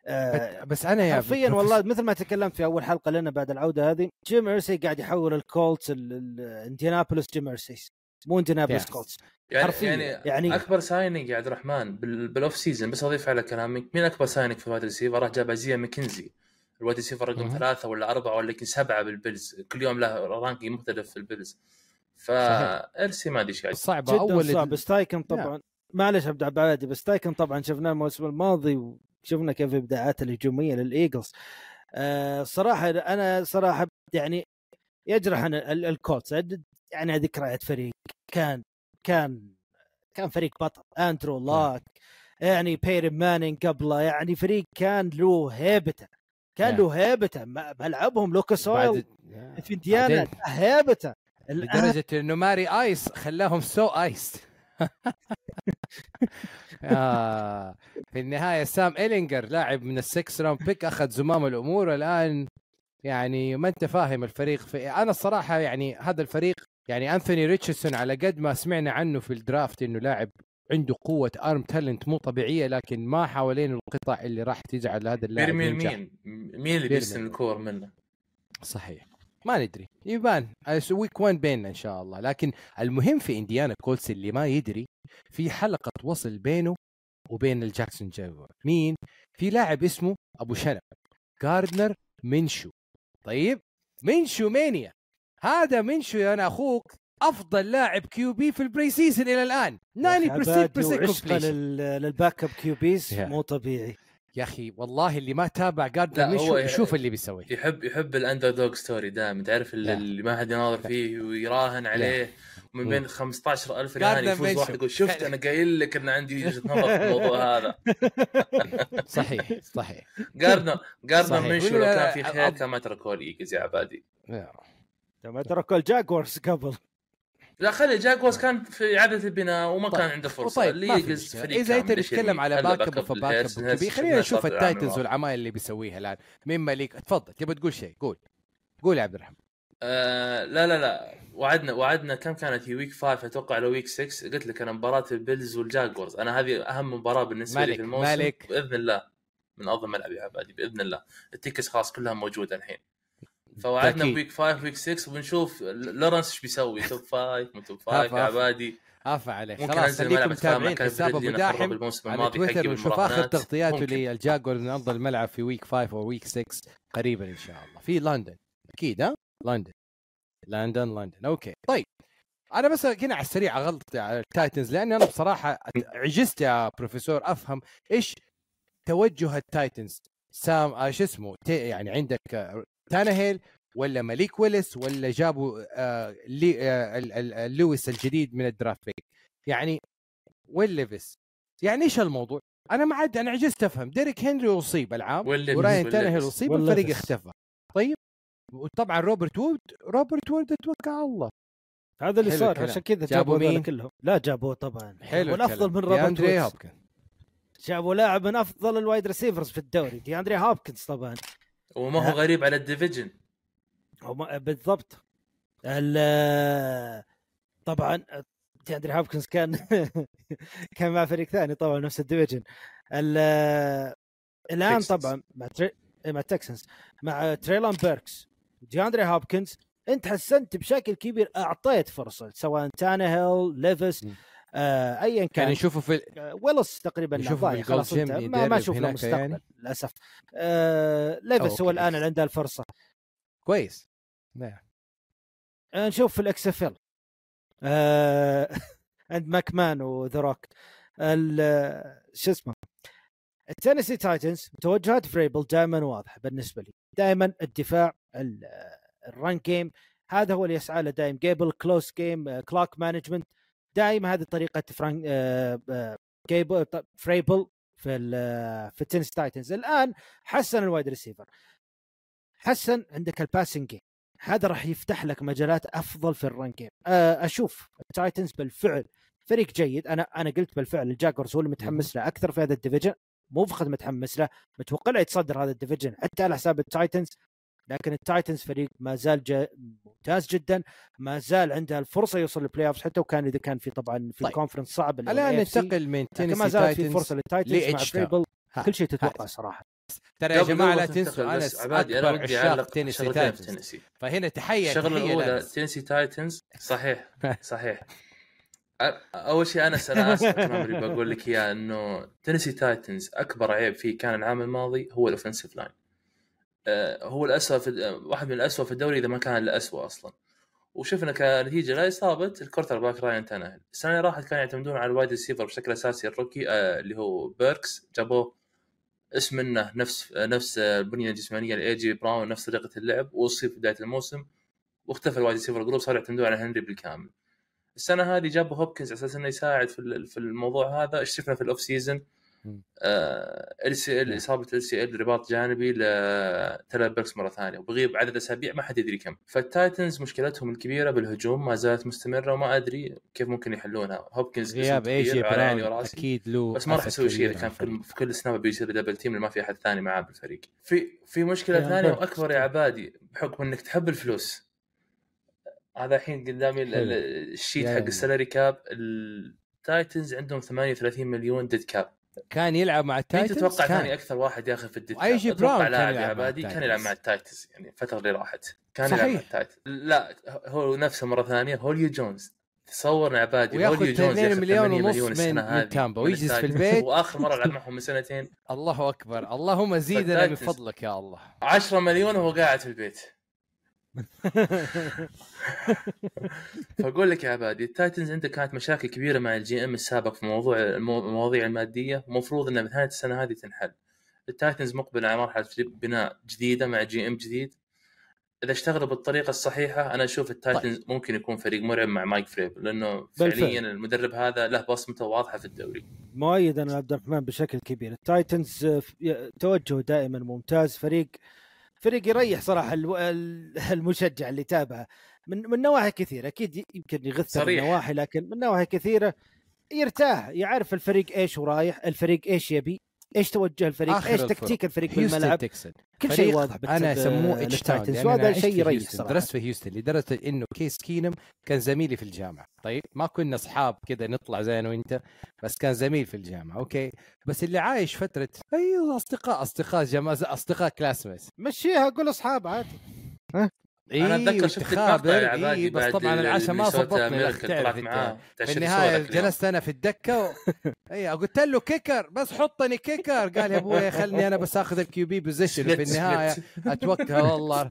Speaker 3: آه
Speaker 2: بس أنا يا
Speaker 3: حرفيا والله مثل ما تكلمت في أول حلقة لنا بعد العودة هذه جيم ايرسي قاعد يحول الكولتس ال- ال- إنديانابوليس جيم ايرسي مو
Speaker 2: إنديانابوليس.
Speaker 3: كولتس.
Speaker 4: يعني
Speaker 3: حرفيا
Speaker 4: يعني,
Speaker 3: يعني
Speaker 4: أكبر signing يا عبد الرحمن بال- بال off season بس أضيف على كلامك مين أكبر signing في ال wide receiver؟ راح جاب ازايا ماكنزي ال wide receiver
Speaker 2: رقم.
Speaker 4: ثلاثة ولا أربعة ولا يمكن سبعة بالبيلز. كل يوم له ranking مختلف في البيلز. فارسي ما أدري إيش
Speaker 2: صعبة.
Speaker 3: جدا
Speaker 2: أول
Speaker 3: صعب. ستايكن طبعا معلش عبد العبادي بس ستايكن طبعا شفناه الموسم الماضي وشفنا كيف ابداعاته الهجومية للإيجلز. آه صراحة أنا صراحة يعني يجرح الكولتس. يعني ذكريات فريق. كان كان كان فريق بطل. أندرو لاك يعني بيتون مانينغ قبله. يعني فريق كان له هيبته. كان
Speaker 2: نعم.
Speaker 3: له هيبته. ملعبهم لوكاس اويل
Speaker 2: بعد
Speaker 3: في
Speaker 2: إنديانا.
Speaker 3: هيبته.
Speaker 2: لدرجة إنه ماري آيس خلاهم سو ايس آه في النهاية سام إلينجر لاعب من ال sixth round pick أخذ زمام الأمور الآن. يعني ما أنت فاهم الفريق في أنا الصراحة يعني هذا الفريق يعني أنثوني ريتشاردسون على قد ما سمعنا عنه في ال draft إنه لاعب عنده قوة arm talent مو طبيعية لكن ما حوالين القطع اللي راح تجعل هذا اللاعب.
Speaker 4: مين؟ مين اللي بيرسل الكور منه؟
Speaker 2: صحيح. ما ندري. يبان. week 1 بيننا إن شاء الله. لكن المهم في إنديانا كولتس اللي ما يدري في حلقة وصل بينه وبين الجاكسون جاكور مين؟ في لاعب اسمه أبو شنب. جاردنر منشو طيب؟ منشو mania هذا منشو يا أنا أخوك أفضل لاعب QB في ال pre season إلى الآن. 90%
Speaker 3: عبادي وعشقه
Speaker 2: completion.
Speaker 3: لل- لل backup QBs
Speaker 2: يا.
Speaker 3: مو طبيعي.
Speaker 2: يا أخي والله اللي ما تابع منشو
Speaker 4: هو-
Speaker 2: يشوف اللي بيسويه
Speaker 4: يحب يحب ال underdog story دائما تعرف اللي. اللي ما حد يناظر فيه ويراهن عليه ومن
Speaker 2: مم.
Speaker 4: بين 15000
Speaker 2: قاعد
Speaker 4: ريال يفوز. واحد يقول شفت أنا قايل لك إن عندي وجهة نظر في الموضوع هذا.
Speaker 2: صحيح صحيح.
Speaker 4: جاردنر جاردنر. منشو لو كان في خير كان ما تركوا الايجلز يا عبادي.
Speaker 3: ما تركوا الجاكورز قبل.
Speaker 4: لا خلي جاكوز كان في إعادة البناء وما
Speaker 2: طيب.
Speaker 4: كان عنده فرصة.
Speaker 2: طيب في مشكلة.
Speaker 4: فريق
Speaker 2: إذا أنت
Speaker 4: كامل، ليش
Speaker 2: تتكلم على
Speaker 4: back
Speaker 2: backup
Speaker 4: للهيرس.
Speaker 2: أب خلينا نشوف
Speaker 4: في
Speaker 2: التايتنز. والعمايل اللي بيسويها الآن. مين مليك؟ تفضل. تبغى تقول شيء؟ قول. قول يا عبد الرحمن.
Speaker 4: آه لا لا لا. وعدنا وعدنا كم كانت هي؟ week 5 أتوقع لو week 6 قلت لك أنا مباراة البيلز والجاكورز. أنا هذه أهم مباراة بالنسبة لي
Speaker 2: مالك-
Speaker 4: في الموسم.
Speaker 2: مالك.
Speaker 4: بإذن الله. من أفضل ملعب يا عبادي بإذن الله. ال tickets خلاص كلها موجودة الحين. فوعدنا.
Speaker 2: ب
Speaker 4: week 5 week 6 وبنشوف لورنس إيش بيسوي؟ top 5 مو top 5
Speaker 2: هاف-
Speaker 4: يا
Speaker 2: هاف.
Speaker 4: عبادي.
Speaker 2: عافى عليك
Speaker 4: ممكن
Speaker 2: خلاص خليكم متابعين. حساب
Speaker 4: أبو
Speaker 2: داحم
Speaker 4: الموسم
Speaker 2: على
Speaker 4: الماضي
Speaker 2: تويتر ونشوف
Speaker 4: آخر.
Speaker 2: تغطياته. للجاكور من افضل ملعب في week 5 أو week 6 قريبا إن شاء الله. في لندن. أكيد ها؟ لندن. لندن لندن. okay. طيب. أنا بس كنا على السريع أعلق على التايتنز لأني أنا بصراحة عجزت يا بروفيسور أفهم إيش توجه التايتنز. سام آه شو اسمه؟ يعني عندك تاناهيل ولا مليك ويلس ولا جابوا آه لي آه ال- ال- ال- لويس الجديد من ال draft pick يعني ويل ليفيس يعني إيش الموضوع؟ أنا ما عاد أنا عجزت أفهم ديريك هنري اصيب العام وراين
Speaker 4: ليفيس.
Speaker 2: اصيب الفريق. اختفى طيب وطبعا روبرت وود روبرت وود اتوكل على الله
Speaker 3: هذا اللي صار. عشان كذا
Speaker 2: جابوا مين؟
Speaker 3: كلهم لا جابوه طبعا
Speaker 2: حلو
Speaker 3: والافضل. من روبرت
Speaker 2: هوبكن
Speaker 3: جابوا لاعب من أفضل ال wide receivers في الدوري دي أندري هوبكنز طبعا
Speaker 4: وما هو. غريب على ال
Speaker 3: division بالضبط ال- طبعا أندري هوبكنز كان كان مع فريق ثاني طبعا نفس ال division
Speaker 4: ال- الآن.
Speaker 3: طبعا مع تري... مع تكسنز مع تريلان بيركس دياندري هوبكنز انت حسنت بشكل كبير أعطيت فرصة سواء تانهيل ليفس
Speaker 2: مم.
Speaker 3: آه ايا
Speaker 2: كان
Speaker 3: كان.
Speaker 2: نشوفه في
Speaker 3: آه، ويلس تقريبا
Speaker 2: نشوفه
Speaker 3: خلاص ما, ما أشوف له مستقبل
Speaker 2: يعني؟
Speaker 3: للأسف. آه ليفس هو. الآن اللي عنده الفرصة.
Speaker 2: كويس. نعم.
Speaker 3: آه، نشوف في الإكس إف إل. آه، عند ماكمان وذا روك ال- شو اسمه؟ التنسي تايتنز توجهات فريبل دائما واضحه بالنسبة لي. دائما الدفاع ال- ال run game هذا هو اللي يسعى له دائم جيبل close game clock management. دائما هذه طريقة فرانك آه، آه، جيبل ط- فريبل في ال- في التنس تايتنز. الآن حسن ال wide receiver. حسن عندك ال passing game هذا راح يفتح لك مجالات أفضل في ال run game آه، أشوف التايتنز بالفعل فريق جيد. أنا أنا قلت بالفعل الجاكورز هو اللي متحمس له أكثر في هذا ال division مو فقط متحمس له متوقع له يتصدر هذا ال division حتى على حساب التايتنز لكن التايتنز فريق ما زال جا ممتاز جدا ما زال عنده الفرصة يوصل لل playoff حتى وكان إذا كان في طبعا في
Speaker 2: طيب.
Speaker 3: ال
Speaker 2: conference
Speaker 3: صعب الآن.
Speaker 2: ننتقل من
Speaker 3: لكن ما
Speaker 2: تينيسي
Speaker 3: زالت في فرصة للتايتنز مع. فريبل. كل شيء تتوقع
Speaker 2: ها.
Speaker 3: صراحة
Speaker 2: ترى يا
Speaker 4: جماعة
Speaker 2: لا تنسوا
Speaker 4: أنا عبادي أنا
Speaker 2: اكبر
Speaker 4: ودي
Speaker 2: عشاق
Speaker 4: اعلق
Speaker 2: تينيسي تايتنز
Speaker 4: تينيسي
Speaker 2: فهنا تحية
Speaker 4: الشغله
Speaker 2: الأولى.
Speaker 4: تينيسي تايتنز صحيح صحيح أول شيء أنا أنا اسف بقول لك إياه إنه تينيسي تايتنز أكبر عيب فيه كان العام الماضي هو ال offensive line هو الاسوء في واحد من الاسوء في الدوري إذا ما كان الاسوء أصلا. وشفنا كنتيجة لاصابه ال quarterback راين تانهل السنة اللي راحت كانوا يعتمدون على ال wide receiver بشكل أساسي ال rookie آه، اللي هو بيركس. جابوه اسم منه نفس نفس البنية الجسمانية لاي جي براون نفس طريقة اللعب واصيب في بداية الموسم. واختفى ال wide receiver group صاروا يعتمدون على هنري بالكامل. السنة هذه جابوا هوبكنز على أساس إنه يساعد في ال- في الموضوع هذا. شفنا في ال off
Speaker 2: season.
Speaker 4: ال سي ال إصابة ال سي ال رباط جانبي لتلا بيركس مرة ثانية وبغيب عدد أسابيع ما حد يدري كم. فالتايتنز مشكلتهم الكبيرة بالهجوم ما زالت مستمرة وما أدري كيف ممكن يحلونها. هوبكنز
Speaker 2: غياب اي
Speaker 4: على عيني وراسي
Speaker 2: أكيد له
Speaker 4: بس ما راح يسوي شيء إذا كان في,
Speaker 2: الفريق.
Speaker 4: في كل snap بيصير double team ما في أحد ثاني معاه بالفريق. في في مشكلة
Speaker 3: ثانية.
Speaker 4: وأكبر يا عبادي بحكم إنك تحب الفلوس. هذا الحين قدامي ال
Speaker 2: sheet
Speaker 4: حق.
Speaker 2: ال
Speaker 4: salary cap. التايتنز عندهم 38 مليون dead cap
Speaker 2: كان يلعب مع
Speaker 4: مين
Speaker 2: التايتنز
Speaker 4: تتوقع
Speaker 2: كان.
Speaker 4: ثاني أكثر واحد ياخذ في ال dead
Speaker 2: وأي جي براون كان يلعب
Speaker 4: عبادي كان. يلعب مع التايتنز يعني الفترة اللي راحت كان
Speaker 2: صحيح.
Speaker 4: يلعب مع التايتنز لا هو نفسه مرة ثانية هوليو جونز تصور عبادي هوليو جونز
Speaker 2: 2
Speaker 4: ياخذ
Speaker 2: مليون
Speaker 4: 8
Speaker 2: ونص
Speaker 4: مليون
Speaker 2: من- من تامبا ويجلس في. البيت.
Speaker 4: وآخر مرة لعب معهم من سنتين
Speaker 2: الله أكبر اللهم زيدنا من. فضلك يا الله
Speaker 4: 10 مليون وهو قاعد في البيت فاقول لك يا عبادي التايتنز عنده كانت مشاكل كبيرة مع ال GM السابق في موضوع المو- المواضيع المادية. ومفروض انها بنهايه السنة هذه تنحل. التايتنز مقبل على مرحلة بناء جديدة مع GM جديد. إذا اشتغلوا بالطريقة الصحيحة أنا أشوف التايتنز ممكن يكون فريق مرعب مع مايك فريبل لأنه
Speaker 3: بالفعل.
Speaker 4: فعليا المدرب هذا له بصمته واضحة في الدوري.
Speaker 3: مؤيد أنا عبد الرحمن بشكل كبير. التايتنز توجهه دائما ممتاز فريق فريق يريح صراحة المشجع اللي يتابعه من من نواحي كثيرة أكيد يمكن يغث
Speaker 4: صريح.
Speaker 3: النواحي لكن من نواحي كثيرة يرتاح يعرف الفريق إيش ورايح الفريق إيش يبي إيش توجه الفريق؟
Speaker 2: آخر إيش.
Speaker 3: تكتيك الفريق
Speaker 2: هيوستن
Speaker 3: بالملعب؟
Speaker 2: تكسن.
Speaker 3: كل شيء واضح
Speaker 2: أنا
Speaker 3: ب-
Speaker 2: سموه اتش أنا
Speaker 3: وهذا شيء
Speaker 2: في
Speaker 3: يريح. صراحة
Speaker 2: درست في هيوستن لدرجة إنه كيس كينم كان زميلي في الجامعة. طيب ما كنا أصحاب كذا نطلع زي أنا وإنت بس كان زميل في الجامعة أوكي؟ بس اللي عايش فترة أيوه أصدقاء أصدقاء جماعة أصدقاء classmates
Speaker 3: مشيها قول أصحاب عادي.
Speaker 4: أنا أتذكر شفت المقطع يا عبادي
Speaker 2: إيه بس طبعا العشاء ما تعرف
Speaker 4: طلعت معاه.
Speaker 2: في النهاية جلست أنا في الدكة و... اي قلت له kicker بس حطني kicker. قال يا أبوي خلني أنا بس آخذ ال QB position وفي النهاية اتوكل والله.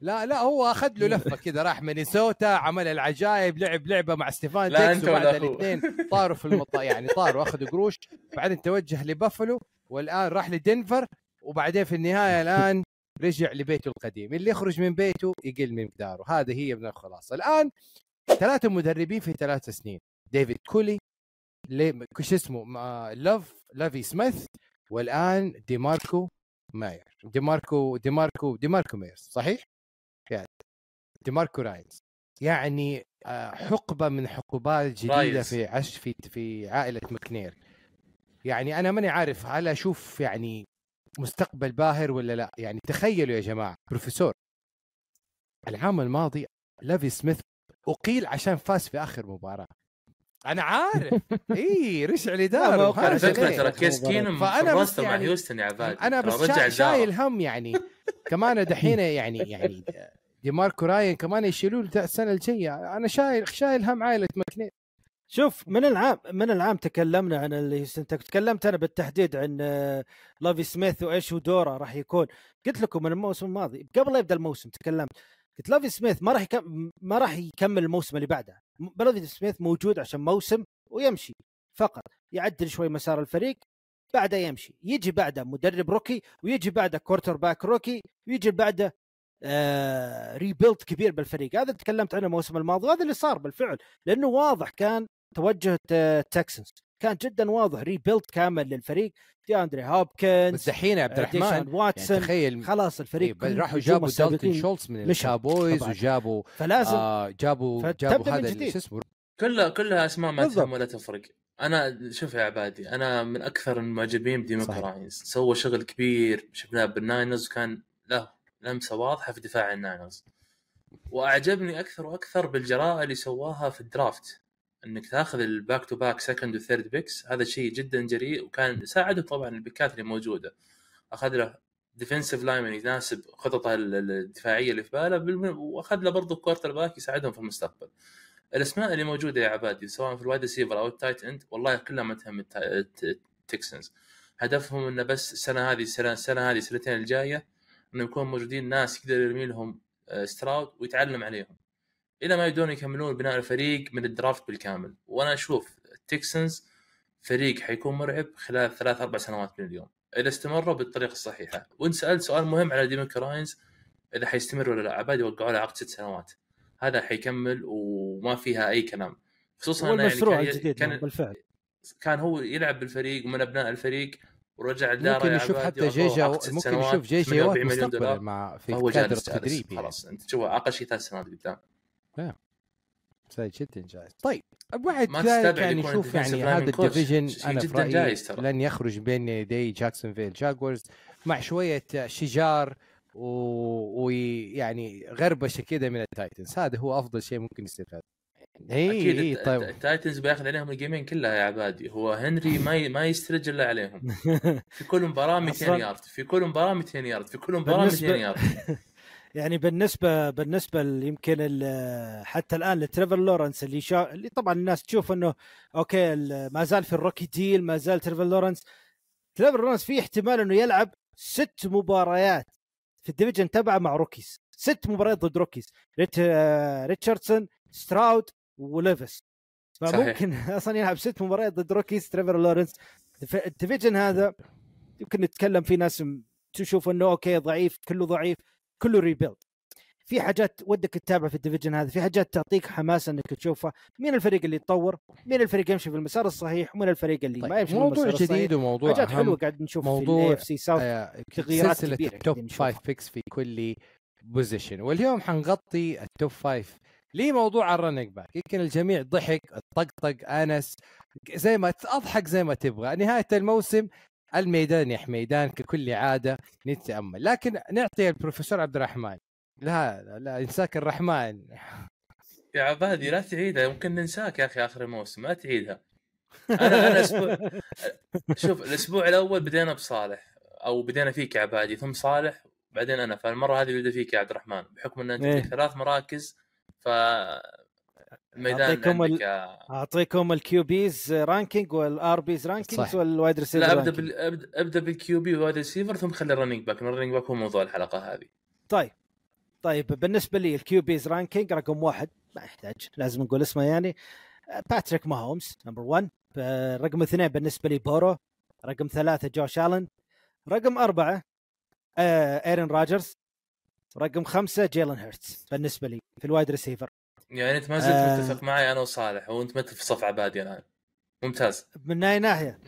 Speaker 2: لا لا هو أخذ له لفة كذا راح مينيسوتا عمل العجائب لعب لعبة مع ستيفان
Speaker 4: ديقز
Speaker 2: وبعد الاثنين طاروا في المطار يعني طاروا أخذوا قروش. بعدين توجه لبافلو والآن راح لدنفر. وبعدين في النهاية الآن رجع لبيته القديم اللي يخرج من بيته يقل من مقداره هذه هي من الخلاصة الآن ثلاثة مدربين في ثلاث سنين ديفيد كولي لي شو اسمه لوف لافي سميث والآن ديماركو ماير ديماركو ديماركو ديماركو مايرز صحيح؟ يعني ديماركو راينز يعني آه، حقبة من حقبات جديدة
Speaker 4: رايز.
Speaker 2: في عش في في عائلة مكنير يعني أنا ماني عارف هل أشوف يعني مستقبل باهر ولا لا؟ يعني تخيلوا يا جماعة بروفيسور العام الماضي لافي سميث أقيل عشان فاز في آخر مباراة. أنا عارف. إي رجع
Speaker 3: لا، ما
Speaker 2: لداره.
Speaker 3: هو
Speaker 4: على فكره؟ ترى كيس كينم
Speaker 2: فأنا
Speaker 4: في
Speaker 2: بس
Speaker 4: ال roster مع
Speaker 2: يعني-
Speaker 4: هيوستن يا عبادي أنا
Speaker 2: بس
Speaker 4: رجع
Speaker 2: شا... شايل هم يعني. كمان دحين يعني يعني دي ماركو راين كمان يشيلوا له السنة الجاية. أنا شايل شايل هم عائلة ماكنير.
Speaker 3: شوف من العام من العام تكلمنا عن اللي انت تكلمت أنا بالتحديد عن آه، لافي سميث وإيش هو دوره راح يكون. قلت لكم من الموسم الماضي قبل لا يبدأ الموسم تكلمت. قلت لافي سميث ما راح ما راح يكمل الموسم اللي بعده. لافي سميث موجود عشان موسم ويمشي فقط. يعدل شوي مسار الفريق بعده يمشي. يجي بعده مدرب rookie ويجي بعده quarterback rookie ويجي بعده آه rebuild كبير بالفريق. هذا اللي تكلمت عنه الموسم الماضي وهذا اللي صار بالفعل. لأنه واضح كان توجه تكسنز كان جدا واضح rebuild كامل للفريق. دي أندري
Speaker 2: بس
Speaker 3: هوبكنز
Speaker 2: دحين يا عبد الرحمن
Speaker 3: ديشان
Speaker 2: يعني
Speaker 3: واتسون
Speaker 2: تخيل
Speaker 3: خلاص الفريق
Speaker 2: إيه، راحوا جابوا دالتون
Speaker 3: السابقين
Speaker 2: شولتز من الكابويز. وجابوا
Speaker 3: فلازم
Speaker 2: آه جابوا جابوا هذا شو اسمه.
Speaker 4: كلها كلها أسماء ما. تهم ولا تفرق. أنا شوف يا عبادي أنا من أكثر المعجبين
Speaker 2: صحيح.
Speaker 4: راينز سوى شغل كبير شفناه بالناينرز وكان له لمسة واضحة في دفاع الناينرز. وأعجبني أكثر وأكثر بالجراءة اللي سواها في ال draft. إنك تاخذ ال back to back second و third picks هذا شيء جدا جريء وكان ساعده طبعا البيكات اللي موجودة. أخذ له defensive lineman يناسب خططه ال- ال- الدفاعية اللي في باله وأخذ له برضه quarterback يساعدهم في المستقبل. الأسماء اللي موجودة يا عبادي سواء في ال wide receiver أو ال tight end والله كلها ما تهم التكسنز هدفهم إنه بس السنة هذه السنة السنة هذه السنتين الجاية إنه يكون موجودين ناس يقدر يرمي لهم آه، ستراود ويتعلم عليهم. إلى ما يبدون يكملون بناء الفريق من ال draft بالكامل. وأنا أشوف التكسنز فريق حيكون مرعب خلال ثلاث أربع سنوات من اليوم. إذا استمروا بالطريقة الصحيحة. وانت سالت سؤال مهم على ديميك راينز إذا حيستمر ولا لا؟ عبادي وقعوا له عقد ست سنوات. هذا حيكمل وما فيها أي كلام. خصوصا انه يعني كان, كان,
Speaker 3: بالفعل.
Speaker 4: كان هو يلعب بالفريق ومن أبناء الفريق ورجع الدار
Speaker 2: ممكن
Speaker 4: عبادي
Speaker 2: حتى جي
Speaker 4: وأعطوه
Speaker 2: جي
Speaker 4: عقد ست
Speaker 2: ممكن
Speaker 4: سنوات،
Speaker 2: نشوف جي جي
Speaker 4: 48
Speaker 2: وات
Speaker 4: مليون
Speaker 2: مستقبلا
Speaker 4: دولار.
Speaker 2: مع في كادر التدريب يعني.
Speaker 4: خلاص. أنت تشوف أقل شيء ثلاث سنوات قدام.
Speaker 2: سيد جدا جايز. طيب بعد
Speaker 4: ما
Speaker 2: ذلك
Speaker 4: تستبعد
Speaker 2: يعني
Speaker 4: يكون
Speaker 2: نشوف
Speaker 4: defensive
Speaker 2: يعني هذا. الديفيجن أنا في
Speaker 4: جداً
Speaker 2: رأيي
Speaker 4: جايز ترى.
Speaker 2: لن يخرج بين يدي جاكسون فيل جاكورز مع شوية شجار و- ويعني غربشة كده من التايتنز. هذا هو أفضل شيء ممكن يستفاد. اي أكيد
Speaker 4: الت-
Speaker 2: طيب.
Speaker 4: التايتنز بياخذ عليهم الجيمين كلها يا عبادي. هو هنري ما ي... ما يسترج إلا عليهم. في كل مباراة 200
Speaker 3: أصلاً-
Speaker 4: يارد. في كل مباراة 200 يارد. في كل مباراة
Speaker 3: بالنسبة-
Speaker 4: 200 يارد.
Speaker 3: يعني بالنسبة بالنسبة يمكن حتى الآن لتريفر لورنس اللي شا... اللي طبعا الناس تشوف إنه أوكي ما زال في ال rookie deal ما زال تريفر لورنس. تريفر لورنس في احتمال إنه يلعب ست مباريات في ال division تبعه مع rookies. ست مباريات ضد rookies. ريت... ريتشاردسون ستراود وليفس. فممكن أصلا يلعب ست مباريات ضد روكيز تريفر لورنس. ال division هذا يمكن نتكلم في ناس تشوف إنه أوكي ضعيف كله ضعيف. كله rebuild في حاجات ودك تتابع في ال division هذا في حاجات تعطيك حماس إنك تشوفها. مين الفريق اللي يتطور؟ مين الفريق يمشي في المسار الصحيح؟ ومين الفريق اللي ما
Speaker 2: طيب
Speaker 3: يمشي في
Speaker 2: موضوع
Speaker 3: المسار الصحيح؟
Speaker 2: جديد وموضوع
Speaker 3: حاجات. حلوة قاعد نشوف
Speaker 2: موضوع،
Speaker 3: في ال AFC
Speaker 2: South
Speaker 3: تغييرات
Speaker 2: سلسلة
Speaker 3: ال
Speaker 2: top
Speaker 3: قاعدين نشوفها.
Speaker 2: five picks في كل position واليوم حنغطي ال top five ليه موضوع ال running back يمكن الجميع ضحك طقطق آنس زي ما أضحك زي ما تبغى. نهاية الموسم الميدان يا حميدان ككل عادة نتأمل. لكن نعطي البروفيسور عبد الرحمن. لا لا, لا إنساك الرحمن.
Speaker 4: يا عبادي لا تعيدها. يمكن ننساك يا أخي آخر الموسم. ما تعيدها. أنا أنا أسبوع شوف الأسبوع الأول بدينا بصالح أو بدينا فيك يا عبادي ثم صالح بعدين أنا. فالمرة هذه بدا فيك يا عبد الرحمن. بحكم إن أنت
Speaker 3: إيه.
Speaker 4: في ثلاث مراكز ف الميدان
Speaker 3: أعطيكم ال-. أعطيكم ال QBs ranking وال RBs ranking.
Speaker 2: وال
Speaker 3: wide receiver
Speaker 4: لا
Speaker 3: أبدأ.
Speaker 4: بال... ابدا بال QB wide receiver ثم خلي ال running back ال running back هو موضوع الحلقة هذه
Speaker 3: طيب طيب بالنسبة لي ال QBs ranking رقم واحد ما يحتاج لازم نقول اسمه يعني باتريك ماهومز number 1 رقم اثنين بالنسبة لي بورو رقم ثلاثة جوش الن رقم أربعة آه ايرن رودجرز رقم خمسة جيلن هيرتس بالنسبة لي في ال wide receiver
Speaker 4: يعني أنت ما زلت
Speaker 3: آه.
Speaker 4: متفق معي أنا وصالح وأنت متفق في صف عبادي الآن. ممتاز.
Speaker 3: من أي ناحية؟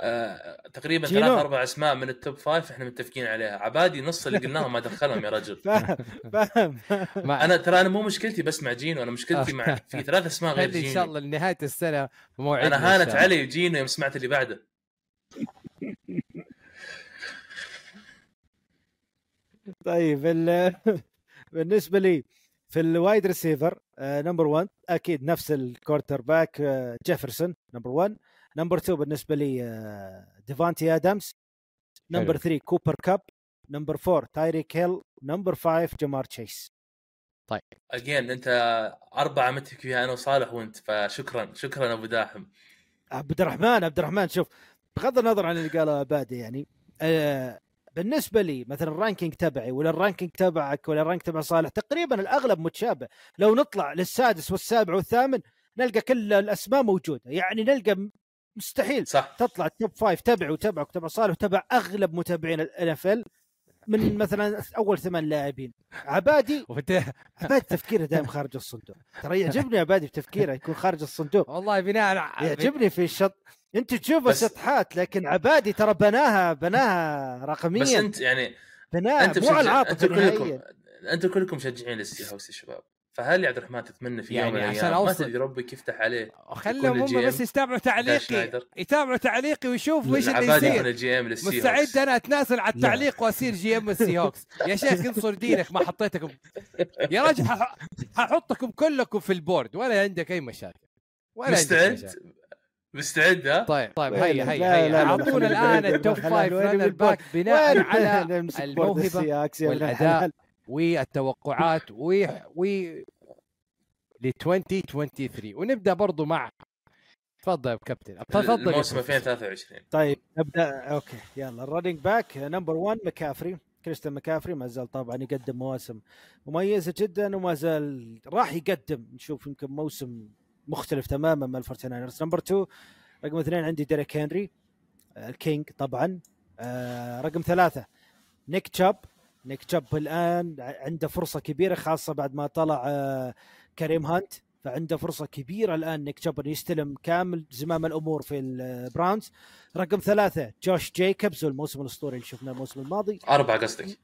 Speaker 4: آه، تقريبا
Speaker 3: جينو.
Speaker 4: ثلاث أربع أسماء من ال top five إحنا متفقين عليها. عبادي نص اللي قلناهم ما دخلهم يا رجل.
Speaker 3: فاهم فاهم.
Speaker 4: أنا ترى أنا مو مشكلتي بس مع جينو أنا مشكلتي مع في ثلاث أسماء غير
Speaker 2: خلي إن شاء
Speaker 4: جينو.
Speaker 2: الله لنهاية السنة موعدنا أنا
Speaker 4: هانت. علي جينو يوم سمعت اللي بعده.
Speaker 3: طيب ال- بالنسبة لي في ال wide receiver number 1 أكيد نفس ال quarterback جيفرسون number 1 number 2 بالنسبة لي ديفانتي ادمز number 3 كوبر كاب number 4 تايريك هيل number 5 جمار تشيس
Speaker 4: again أنت أربعة متفق فيها أنا وصالح وأنت فشكرا شكرا أبو داحم.
Speaker 3: عبد الرحمن عبد الرحمن شوف بغض النظر عن اللي قاله عبادي يعني آه بالنسبة لي مثلا ال ranking تبعي ولا ال ranking تبعك ولا ال rank تبع صالح تقريبا الأغلب متشابه. لو نطلع للسادس والسابع والثامن نلقى كل الأسماء موجودة. يعني نلقى مستحيل
Speaker 4: صح.
Speaker 3: تطلع التوب فايف تبعي وتبعك وتبع صالح وتبع أغلب متابعين الان اف ال من مثلا أول ثمان لاعبين. عبادي عبادي تفكيره دائما خارج الصندوق. ترى يعجبني عبادي بتفكيره يكون خارج الصندوق.
Speaker 2: والله بناء على
Speaker 3: يعجبني في الشط انت تشوف
Speaker 4: بس-
Speaker 3: السطحات لكن عبادي ترى بناها بناها رقميا.
Speaker 4: بس انت يعني
Speaker 3: بناها
Speaker 4: انت
Speaker 3: مو على. العاطفه
Speaker 4: أنتوا كلكم أنتوا كلكم مشجعين للسي هاوس يا شباب. فهل يا عبد الرحمن تتمنى في يوم
Speaker 2: يعني
Speaker 4: من
Speaker 2: عشان
Speaker 4: الأيام ما تدري ربك يفتح عليه
Speaker 2: خلهم هم بس يتابعوا تعليقي. يتابعوا تعليقي ويشوفوا إيش اللي يصير.
Speaker 4: الجي ام للسي
Speaker 2: مستعد. أنا أتنازل على التعليق وأصير جي ام السي هوكس يا شيخ انصر دينك ما حطيتكم. يا رجل حح- ححطكم كلكم في البورد ولا عندك أي مشاكل. ولا عندك
Speaker 4: مستعد؟
Speaker 2: مشاكل.
Speaker 4: مستعد ها؟
Speaker 2: طيب طيب هيا هيا هيا. اعطونا
Speaker 3: الآن
Speaker 2: التوب فايف رانر؟ باك بناء على والأداء.
Speaker 3: الحلال.
Speaker 2: والتوقعات و و ل 2023 ونبدأ برضو مع تفضل يا كابتن. تفضل
Speaker 4: الموسم
Speaker 2: بروفيسور.
Speaker 4: 2023
Speaker 3: طيب نبدأ. أوكي يلا. ال running back number 1 مكافري. كريستيان مكافري ما زال طبعا يقدم مواسم مميزة جدا وما زال راح يقدم. نشوف يمكن موسم مختلف تماما من الفورتيناينرز number 2 رقم اثنين عندي ديريك هنري آه، ال king طبعا. آه، رقم ثلاثة نيك تشاب. نيك تشاب الآن عنده فرصة كبيرة خاصة بعد ما طلع آه، كريم هانت. فعنده فرصة كبيرة الآن نيك تشاب يستلم كامل زمام الأمور في البراونز رقم ثلاثة جوش جيكوبز والموسم الأسطوري اللي شفناه الموسم الماضي.
Speaker 4: أربعة قصدك؟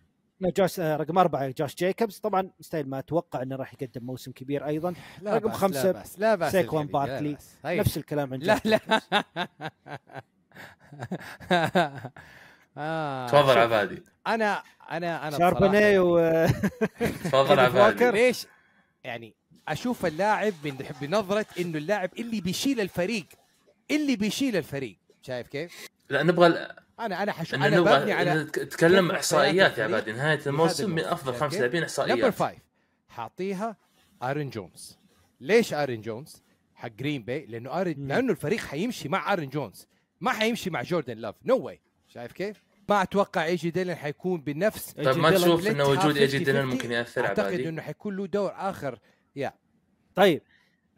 Speaker 3: جوش آه، رقم أربعة جوش جيكوبز طبعا مستحيل ما أتوقع إنه راح يقدم موسم كبير أيضا
Speaker 2: لا
Speaker 3: رقم
Speaker 2: بأس،
Speaker 3: خمسة،
Speaker 2: لا بأس لا بأس
Speaker 3: سيكوان
Speaker 2: لا
Speaker 3: باركلي.
Speaker 2: بأس. هيا.
Speaker 3: نفس الكلام عن
Speaker 2: لا
Speaker 3: جوش
Speaker 2: لا. آه،
Speaker 4: تفضل عبادي
Speaker 2: أنا أنا أنا
Speaker 3: شاربوني و
Speaker 4: تفضل عبادي؟
Speaker 2: ليش يعني أشوف اللاعب من بنظرة إنه اللاعب اللي بيشيل الفريق اللي بيشيل الفريق شايف كيف؟
Speaker 4: لا نبغى ال-
Speaker 2: أنا أنا حشوف
Speaker 4: إن أنا
Speaker 2: ببني على
Speaker 4: نتكلم
Speaker 2: كيف
Speaker 4: إحصائيات يا عبادي نهايه الموسم من.
Speaker 2: أفضل
Speaker 4: خمس؟ لاعبين
Speaker 2: number
Speaker 4: إحصائيات.
Speaker 2: five. حاطيها ارن جونز. ليش ارن جونز؟ حق جرين باي لأنه ارن
Speaker 3: مم.
Speaker 2: لأنه الفريق حيمشي مع ارن جونز. ما حيمشي مع جوردن لاف no way شايف كيف؟ ما أتوقع اي جي ديلن حيكون بنفس
Speaker 4: طيب ما تشوف إنه وجود
Speaker 2: اي
Speaker 4: جي
Speaker 2: 50-50.
Speaker 4: ديلن ممكن يأثر
Speaker 2: أعتقد
Speaker 4: عبادي
Speaker 2: إنه حيكون له دور آخر.
Speaker 3: طيب.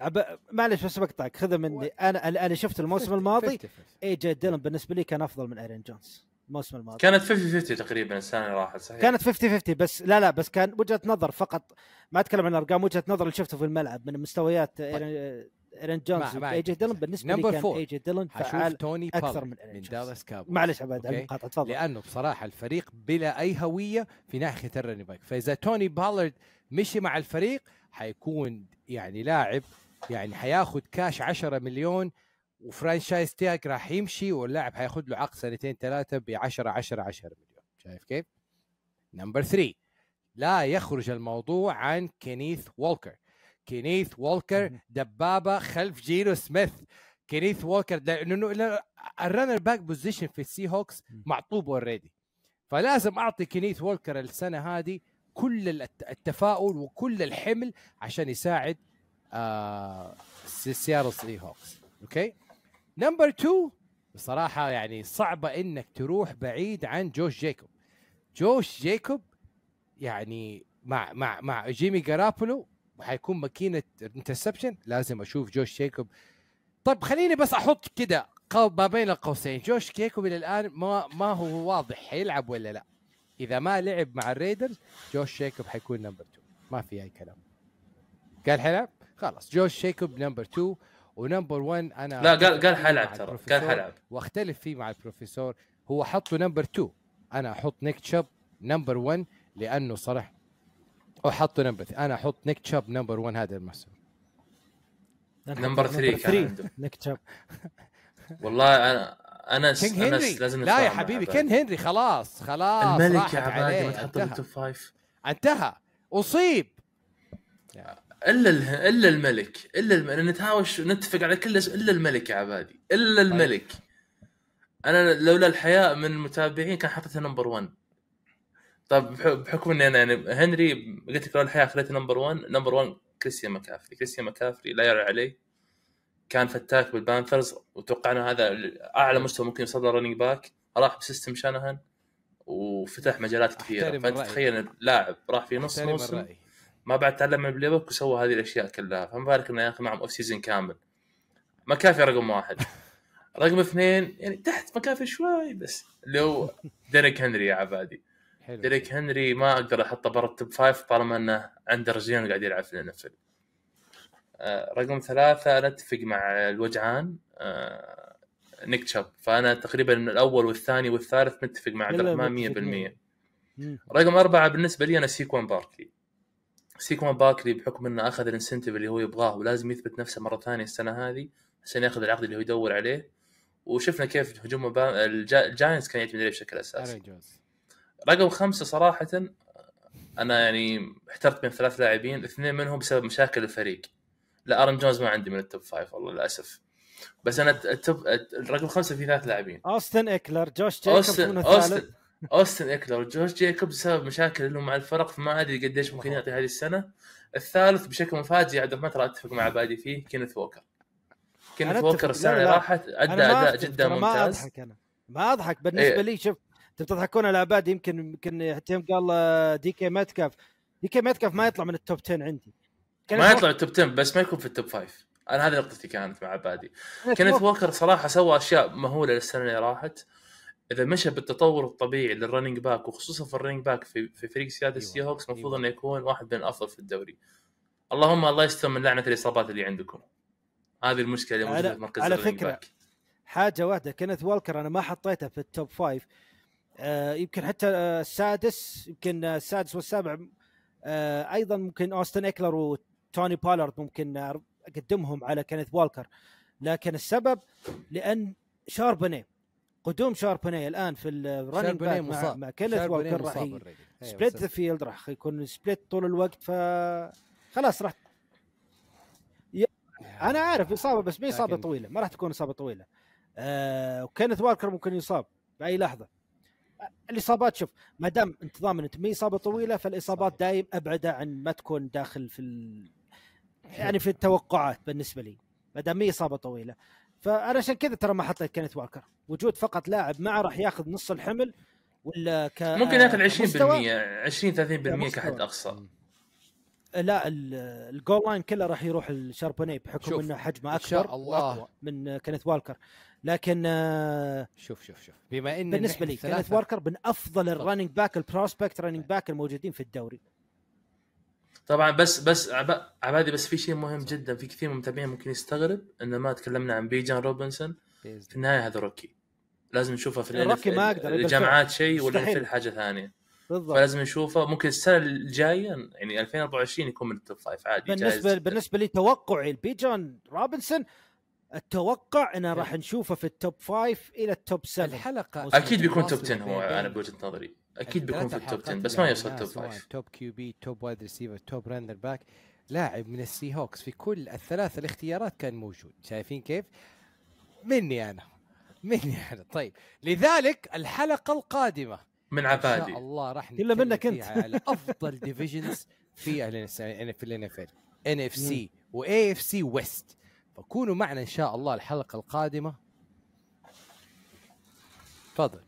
Speaker 3: عب... معلش بس بقطعك. خذها مني. أنا أنا أنا شفت الموسم الماضي.
Speaker 2: 50-50.
Speaker 3: إي جي ديلن بالنسبة لي كان أفضل من أيرين جونز الموسم الماضي.
Speaker 4: كانت 50 50 تقريبا السنة اللي راحت صحيح؟
Speaker 3: كانت 50 50 بس لا لا بس كان وجهة نظر فقط. ما أتكلم عن ارقام وجهة نظر اللي شفته في الملعب من مستويات ايرين إيرين جونز اي جي ديلن
Speaker 2: مشكلة.
Speaker 3: بالنسبة لي كان. إي جي ديلن
Speaker 2: حشوف
Speaker 3: فعال
Speaker 2: توني
Speaker 3: أكثر
Speaker 2: بالر
Speaker 3: من إيرين
Speaker 2: من
Speaker 3: جونز.
Speaker 2: دالاس كاوبويز
Speaker 3: معلش عباد على. المقاطعه تفضل.
Speaker 2: لأنه بصراحة الفريق بلا أي هوية في ناحية ال running back. فإذا توني بالارد مشي مع الفريق حيكون يعني لاعب يعني حياخذ كاش 10 مليون و franchise tag راح يمشي واللاعب حياخذ له عقد سنتين ثلاثة ب 10 10 10 مليون شايف كيف؟ number 3 لا يخرج الموضوع عن كينيث وولكر كينيث وولكر. دبابة خلف جينو سميث كينيث وولكر لأنه ال running back position في السي هوكس. معطوب already فلازم أعطي كينيث وولكر السنة هذه كل الت- التفاؤل وكل الحمل عشان يساعد آه سياتل سي هوكس okay number 2 بصراحة يعني صعبة إنك تروح بعيد عن جوش جيكوب جوش جيكوب يعني مع مع مع جيمي جارابولو حيكون ماكينة interception لازم أشوف جوش جيكوب طيب خليني بس أحط كده ما بين القوسين. جوش جيكوب إلى الآن ما ما هو واضح حيلعب ولا لا. إذا ما لعب مع الريدرز جوش جيكوب حيكون number 2 ما في أي كلام. قال حيلعب خلاص جوش جيكوب number 2 و number 1 أنا
Speaker 4: لا قال قال
Speaker 2: مع
Speaker 4: ترى قال. حيلعب
Speaker 2: واختلف فيه مع البروفيسور. هو حطه number 2 أنا أحط نيك تشاب number 1 لأنه صراحة احطه number أنا أحط نيك تشاب number 1 هذا الموسم
Speaker 4: number 3 كان عنده.
Speaker 3: نيك تشاب.
Speaker 4: والله أنا انس
Speaker 2: كينج
Speaker 4: انس
Speaker 2: هنري.
Speaker 4: لازم
Speaker 2: لا يا حبيبي كينج هنري خلاص خلاص
Speaker 4: الملك يا عبادي ما تحطه.
Speaker 2: بال
Speaker 4: top five
Speaker 2: انتهى. أصيب.
Speaker 4: إلا ال- إلا الملك إلا الملك نتهاوش نتفق على كل إلا الملك يا عبادي إلا
Speaker 2: طيب.
Speaker 4: الملك. أنا لولا الحياء من المتابعين كان حطيته number 1 طيب بح- بحكم إني أنا يعني هنري قلت لك لولا الحياء خليته number 1 number 1 كريستيان مكافري كريستيان مكافري لا يعلى عليه. كان فتاك بالبانثرز وتوقعنا هذا أعلى مستوى ممكن يوصل له running back راح ب system شانهان وفتح مجالات كثيرة.
Speaker 2: فأنت.
Speaker 4: تخيل لاعب راح في نص موسم ما بعد تعلم من ال playbook وسوى هذه الأشياء كلها. فما بالك إنه ياخذ معهم off season كامل. مكافري رقم واحد. رقم اثنين يعني تحت مكافري شوي بس اللي هو ديريك هنري يا عبادي.
Speaker 2: حلو.
Speaker 4: ديريك هنري ما أقدر أحطه برا ال top five طالما إنه عنده رجلين وقاعد يلعب في ال NFL آه رقم ثلاثة نتفق مع الوجعان. آه نيك تشاب فأنا تقريبا الأول والثاني والثالث متفق مع عبد الرحمن
Speaker 3: متفقين.
Speaker 4: 100%
Speaker 3: مم.
Speaker 4: رقم أربعة بالنسبة لي أنا سيكوان باركلي. سيكوان باركلي بحكم أنه أخذ ال incentive اللي هو يبغاه ولازم يثبت نفسه مرة ثانية السنة هذه عشان يأخذ العقد اللي هو يدور عليه. وشفنا كيف هجوم الجا- الجاينتس كان يعتمد عليه بشكل
Speaker 2: جونز
Speaker 4: رقم خمسة صراحة أنا يعني احترت بين ثلاث لاعبين اثنين منهم بسبب مشاكل الفريق. لا إيرن جونز ما عندي من ال top five والله للأسف. بس أنا ال top الرقم خمسة في ثلاث لاعبين.
Speaker 3: أوستن إكلر جوش جيكوبز
Speaker 4: اوستن
Speaker 3: الثالث.
Speaker 4: أوستن إكلر وجوش جيكوبز بسبب مشاكل لهم مع الفرق فما أدري قديش ممكن يعطي هذه السنة. الثالث بشكل مفاجئ عبد الرحمن ترى أتفق مع عبادي فيه كينيث ووكر. كينيث
Speaker 3: أنا
Speaker 4: ووكر.
Speaker 3: السنة
Speaker 4: اللي. راحت
Speaker 3: أدى ما أداء
Speaker 4: جدا
Speaker 3: ترى ما
Speaker 4: ممتاز.
Speaker 3: أضحك أنا. ما أضحك. بالنسبة
Speaker 4: إيه.
Speaker 3: لي شوف أنتم تضحكون على عبادي يمكن يمكن حتى يوم قال آه، دي كي ماتكاف دي كي ماتكاف ما يطلع من ال top 10 عندي.
Speaker 4: ما يطلع ال top 10 بس ما يكون في ال top 5 أنا هذه نقطتي كانت مع عبادي كينيث
Speaker 3: ووكر.
Speaker 4: ووكر صراحة سوى أشياء مهولة للسنة اللي راحت. إذا مشى بالتطور الطبيعي لل running back وخصوصا في ال running back في, في فريق سياتل
Speaker 2: أيوة،
Speaker 4: السي هوكس المفروض
Speaker 2: أيوة.
Speaker 4: إنه يكون واحد من الافضل في الدوري اللهم الله يستر من لعنة الإصابات اللي عندكم هذه المشكلة اللي
Speaker 3: موجودة
Speaker 4: في مركز
Speaker 3: على فكرة،
Speaker 4: back.
Speaker 3: حاجة واحدة كينيث وولكر أنا ما حطيته في ال top five آه يمكن حتى آه السادس يمكن آه السادس والسابع آه أيضا ممكن أوستن إكلر وتوني بالارد ممكن أقدمهم على كينيث وولكر لكن السبب لأن شاربوني قدوم شاربوني الآن في ال
Speaker 2: running
Speaker 3: back مع, مع كينيث وولكر راح
Speaker 2: split
Speaker 3: the field راح يكون split طول الوقت ف خلاص راح أنا عارف إصابة بس ما إصابة
Speaker 2: لكن-
Speaker 3: طويلة ما راح تكون إصابة طويلة. آه وكينيث والكر ممكن يصاب بأي لحظة. الإصابات شوف ما دام انت ضامن انت ما اصابه طويلة
Speaker 2: فالإصابات.
Speaker 3: دايم ابعده عن ما تكون داخل في ال... يعني في التوقعات بالنسبة لي. ما دام ما إصابة طويلة. فأنا عشان كذا ترى ما حطيت كينيث والكر وجود فقط لاعب معه راح ياخذ نص الحمل ولا ك
Speaker 4: ممكن ياخذ 20%
Speaker 3: كمستوى،
Speaker 4: 20 30%
Speaker 3: كمستوى.
Speaker 4: كحد أقصى.
Speaker 3: لا ال- ال goal line كله راح يروح لشاربوني بحكم
Speaker 2: شوف،
Speaker 3: إنه حجمه أكبر
Speaker 2: الله.
Speaker 3: من كينيث والكر لكن آه،
Speaker 2: شوف شوف شوف. بما
Speaker 3: إن
Speaker 2: بالنسبة
Speaker 3: لي كينيث والكر من أفضل ال running back ال prospect running back الموجودين في الدوري.
Speaker 4: طبعا بس بس عب- عبادي بس في شيء مهم جدا في كثير من المتابعين ممكن يستغرب ان ما تكلمنا عن بيجان روبنسون في النهاية هذا rookie. لازم نشوفه في
Speaker 3: rookie ما يبي
Speaker 4: الجامعات شيء
Speaker 3: مستحيل.
Speaker 4: وال NFL حاجة ثانية.
Speaker 3: بالضبط.
Speaker 4: فلازم نشوفه. ممكن السنة الجاية يعني 2024 يكون من ال top five عادي جايز.
Speaker 3: بالنسبة
Speaker 4: جداً.
Speaker 3: بالنسبة لي توقعي لبيجون روبنسون التوقع إنه راح نشوفه في ال top five إلى ال top 7
Speaker 2: الحلقة
Speaker 4: أكيد بيكون top
Speaker 2: الفاصل
Speaker 4: 10 هو أنا بوجهة نظري. أكيد بيكون في
Speaker 2: ال
Speaker 4: top 10
Speaker 2: الحلقات
Speaker 4: بس ما يوصل top
Speaker 2: سواء
Speaker 4: 5
Speaker 2: top QB top wide receiver top running back لاعب من ال Seahawks في كل الثلاث الاختيارات كان موجود. شايفين كيف؟ مني أنا مني أنا. طيب لذلك الحلقة القادمة
Speaker 4: من
Speaker 2: إن شاء
Speaker 4: عبادي.
Speaker 2: الله راح نتكلم
Speaker 3: منك.
Speaker 2: فيها على أفضل divisions في في الان اف ال ان اف سي واي اف سي ويست فكونوا معنا إن شاء الله الحلقة القادمة. تفضل.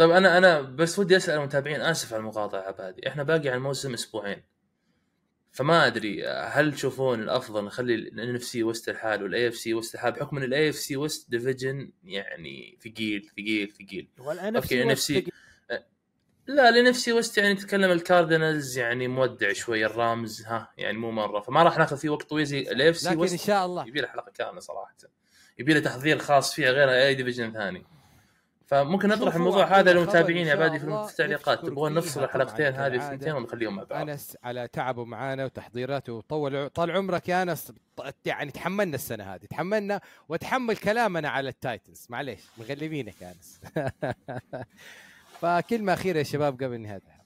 Speaker 4: طيب أنا أنا بس ودي أسأل المتابعين آسف على المقاطعة عبادي إحنا باقي على الموسم أسبوعين. فما أدري هل تشوفون الأفضل نخلي ال NFC West لحال وال AFC West لحال بحكم إن ال AFC West division يعني ثقيل ثقيل ثقيل.
Speaker 3: والان
Speaker 4: okay، NFC لا ال NFC West يعني تتكلم ال Cardinals يعني مودع شوي ال Rams ها يعني مو مرة. فما راح ناخذ فيه وقت طويل زي ال AFC
Speaker 2: لكن إن
Speaker 4: West
Speaker 2: شاء الله.
Speaker 4: يبي له حلقة كاملة صراحة. يبي له تحضير خاص فيها غير أي division ثاني. فممكن نطرح الموضوع هذا للمتابعين يا عبادي في التعليقات تبغون نفصل الحلقتين هذه. الثنتين ونخليهم مع بعض.
Speaker 2: أنس على تعبه معانا وتحضيراته وطول طال عمرك يا أنس. يعني تحملنا السنة هذه تحملنا وتحمل كلامنا على ال Titans. معليش مغلبينك يا أنس. فكلمة أخيرة يا شباب قبل نهاية الحلقة.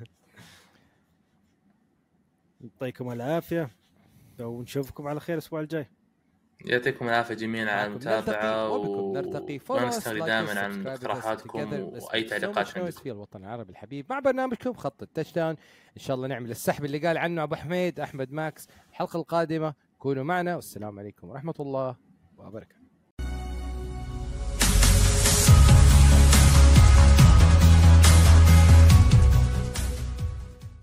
Speaker 3: يعطيكم العافية ونشوفكم على خير الأسبوع الجاي.
Speaker 4: يعطيكم العافية جميعا على
Speaker 2: المتابعة
Speaker 4: ونستقبل
Speaker 2: like us,
Speaker 4: دائما عن اقتراحاتكم.
Speaker 2: وأي
Speaker 4: تعليقات عندكم.
Speaker 2: في الوطن العربي. الحبيب مع برنامجكم خط ال touchdown إن شاء الله نعمل السحب اللي قال عنه أبو حميد أحمد ماكس. الحلقة القادمة كونوا معنا. والسلام عليكم ورحمة الله وبركاته.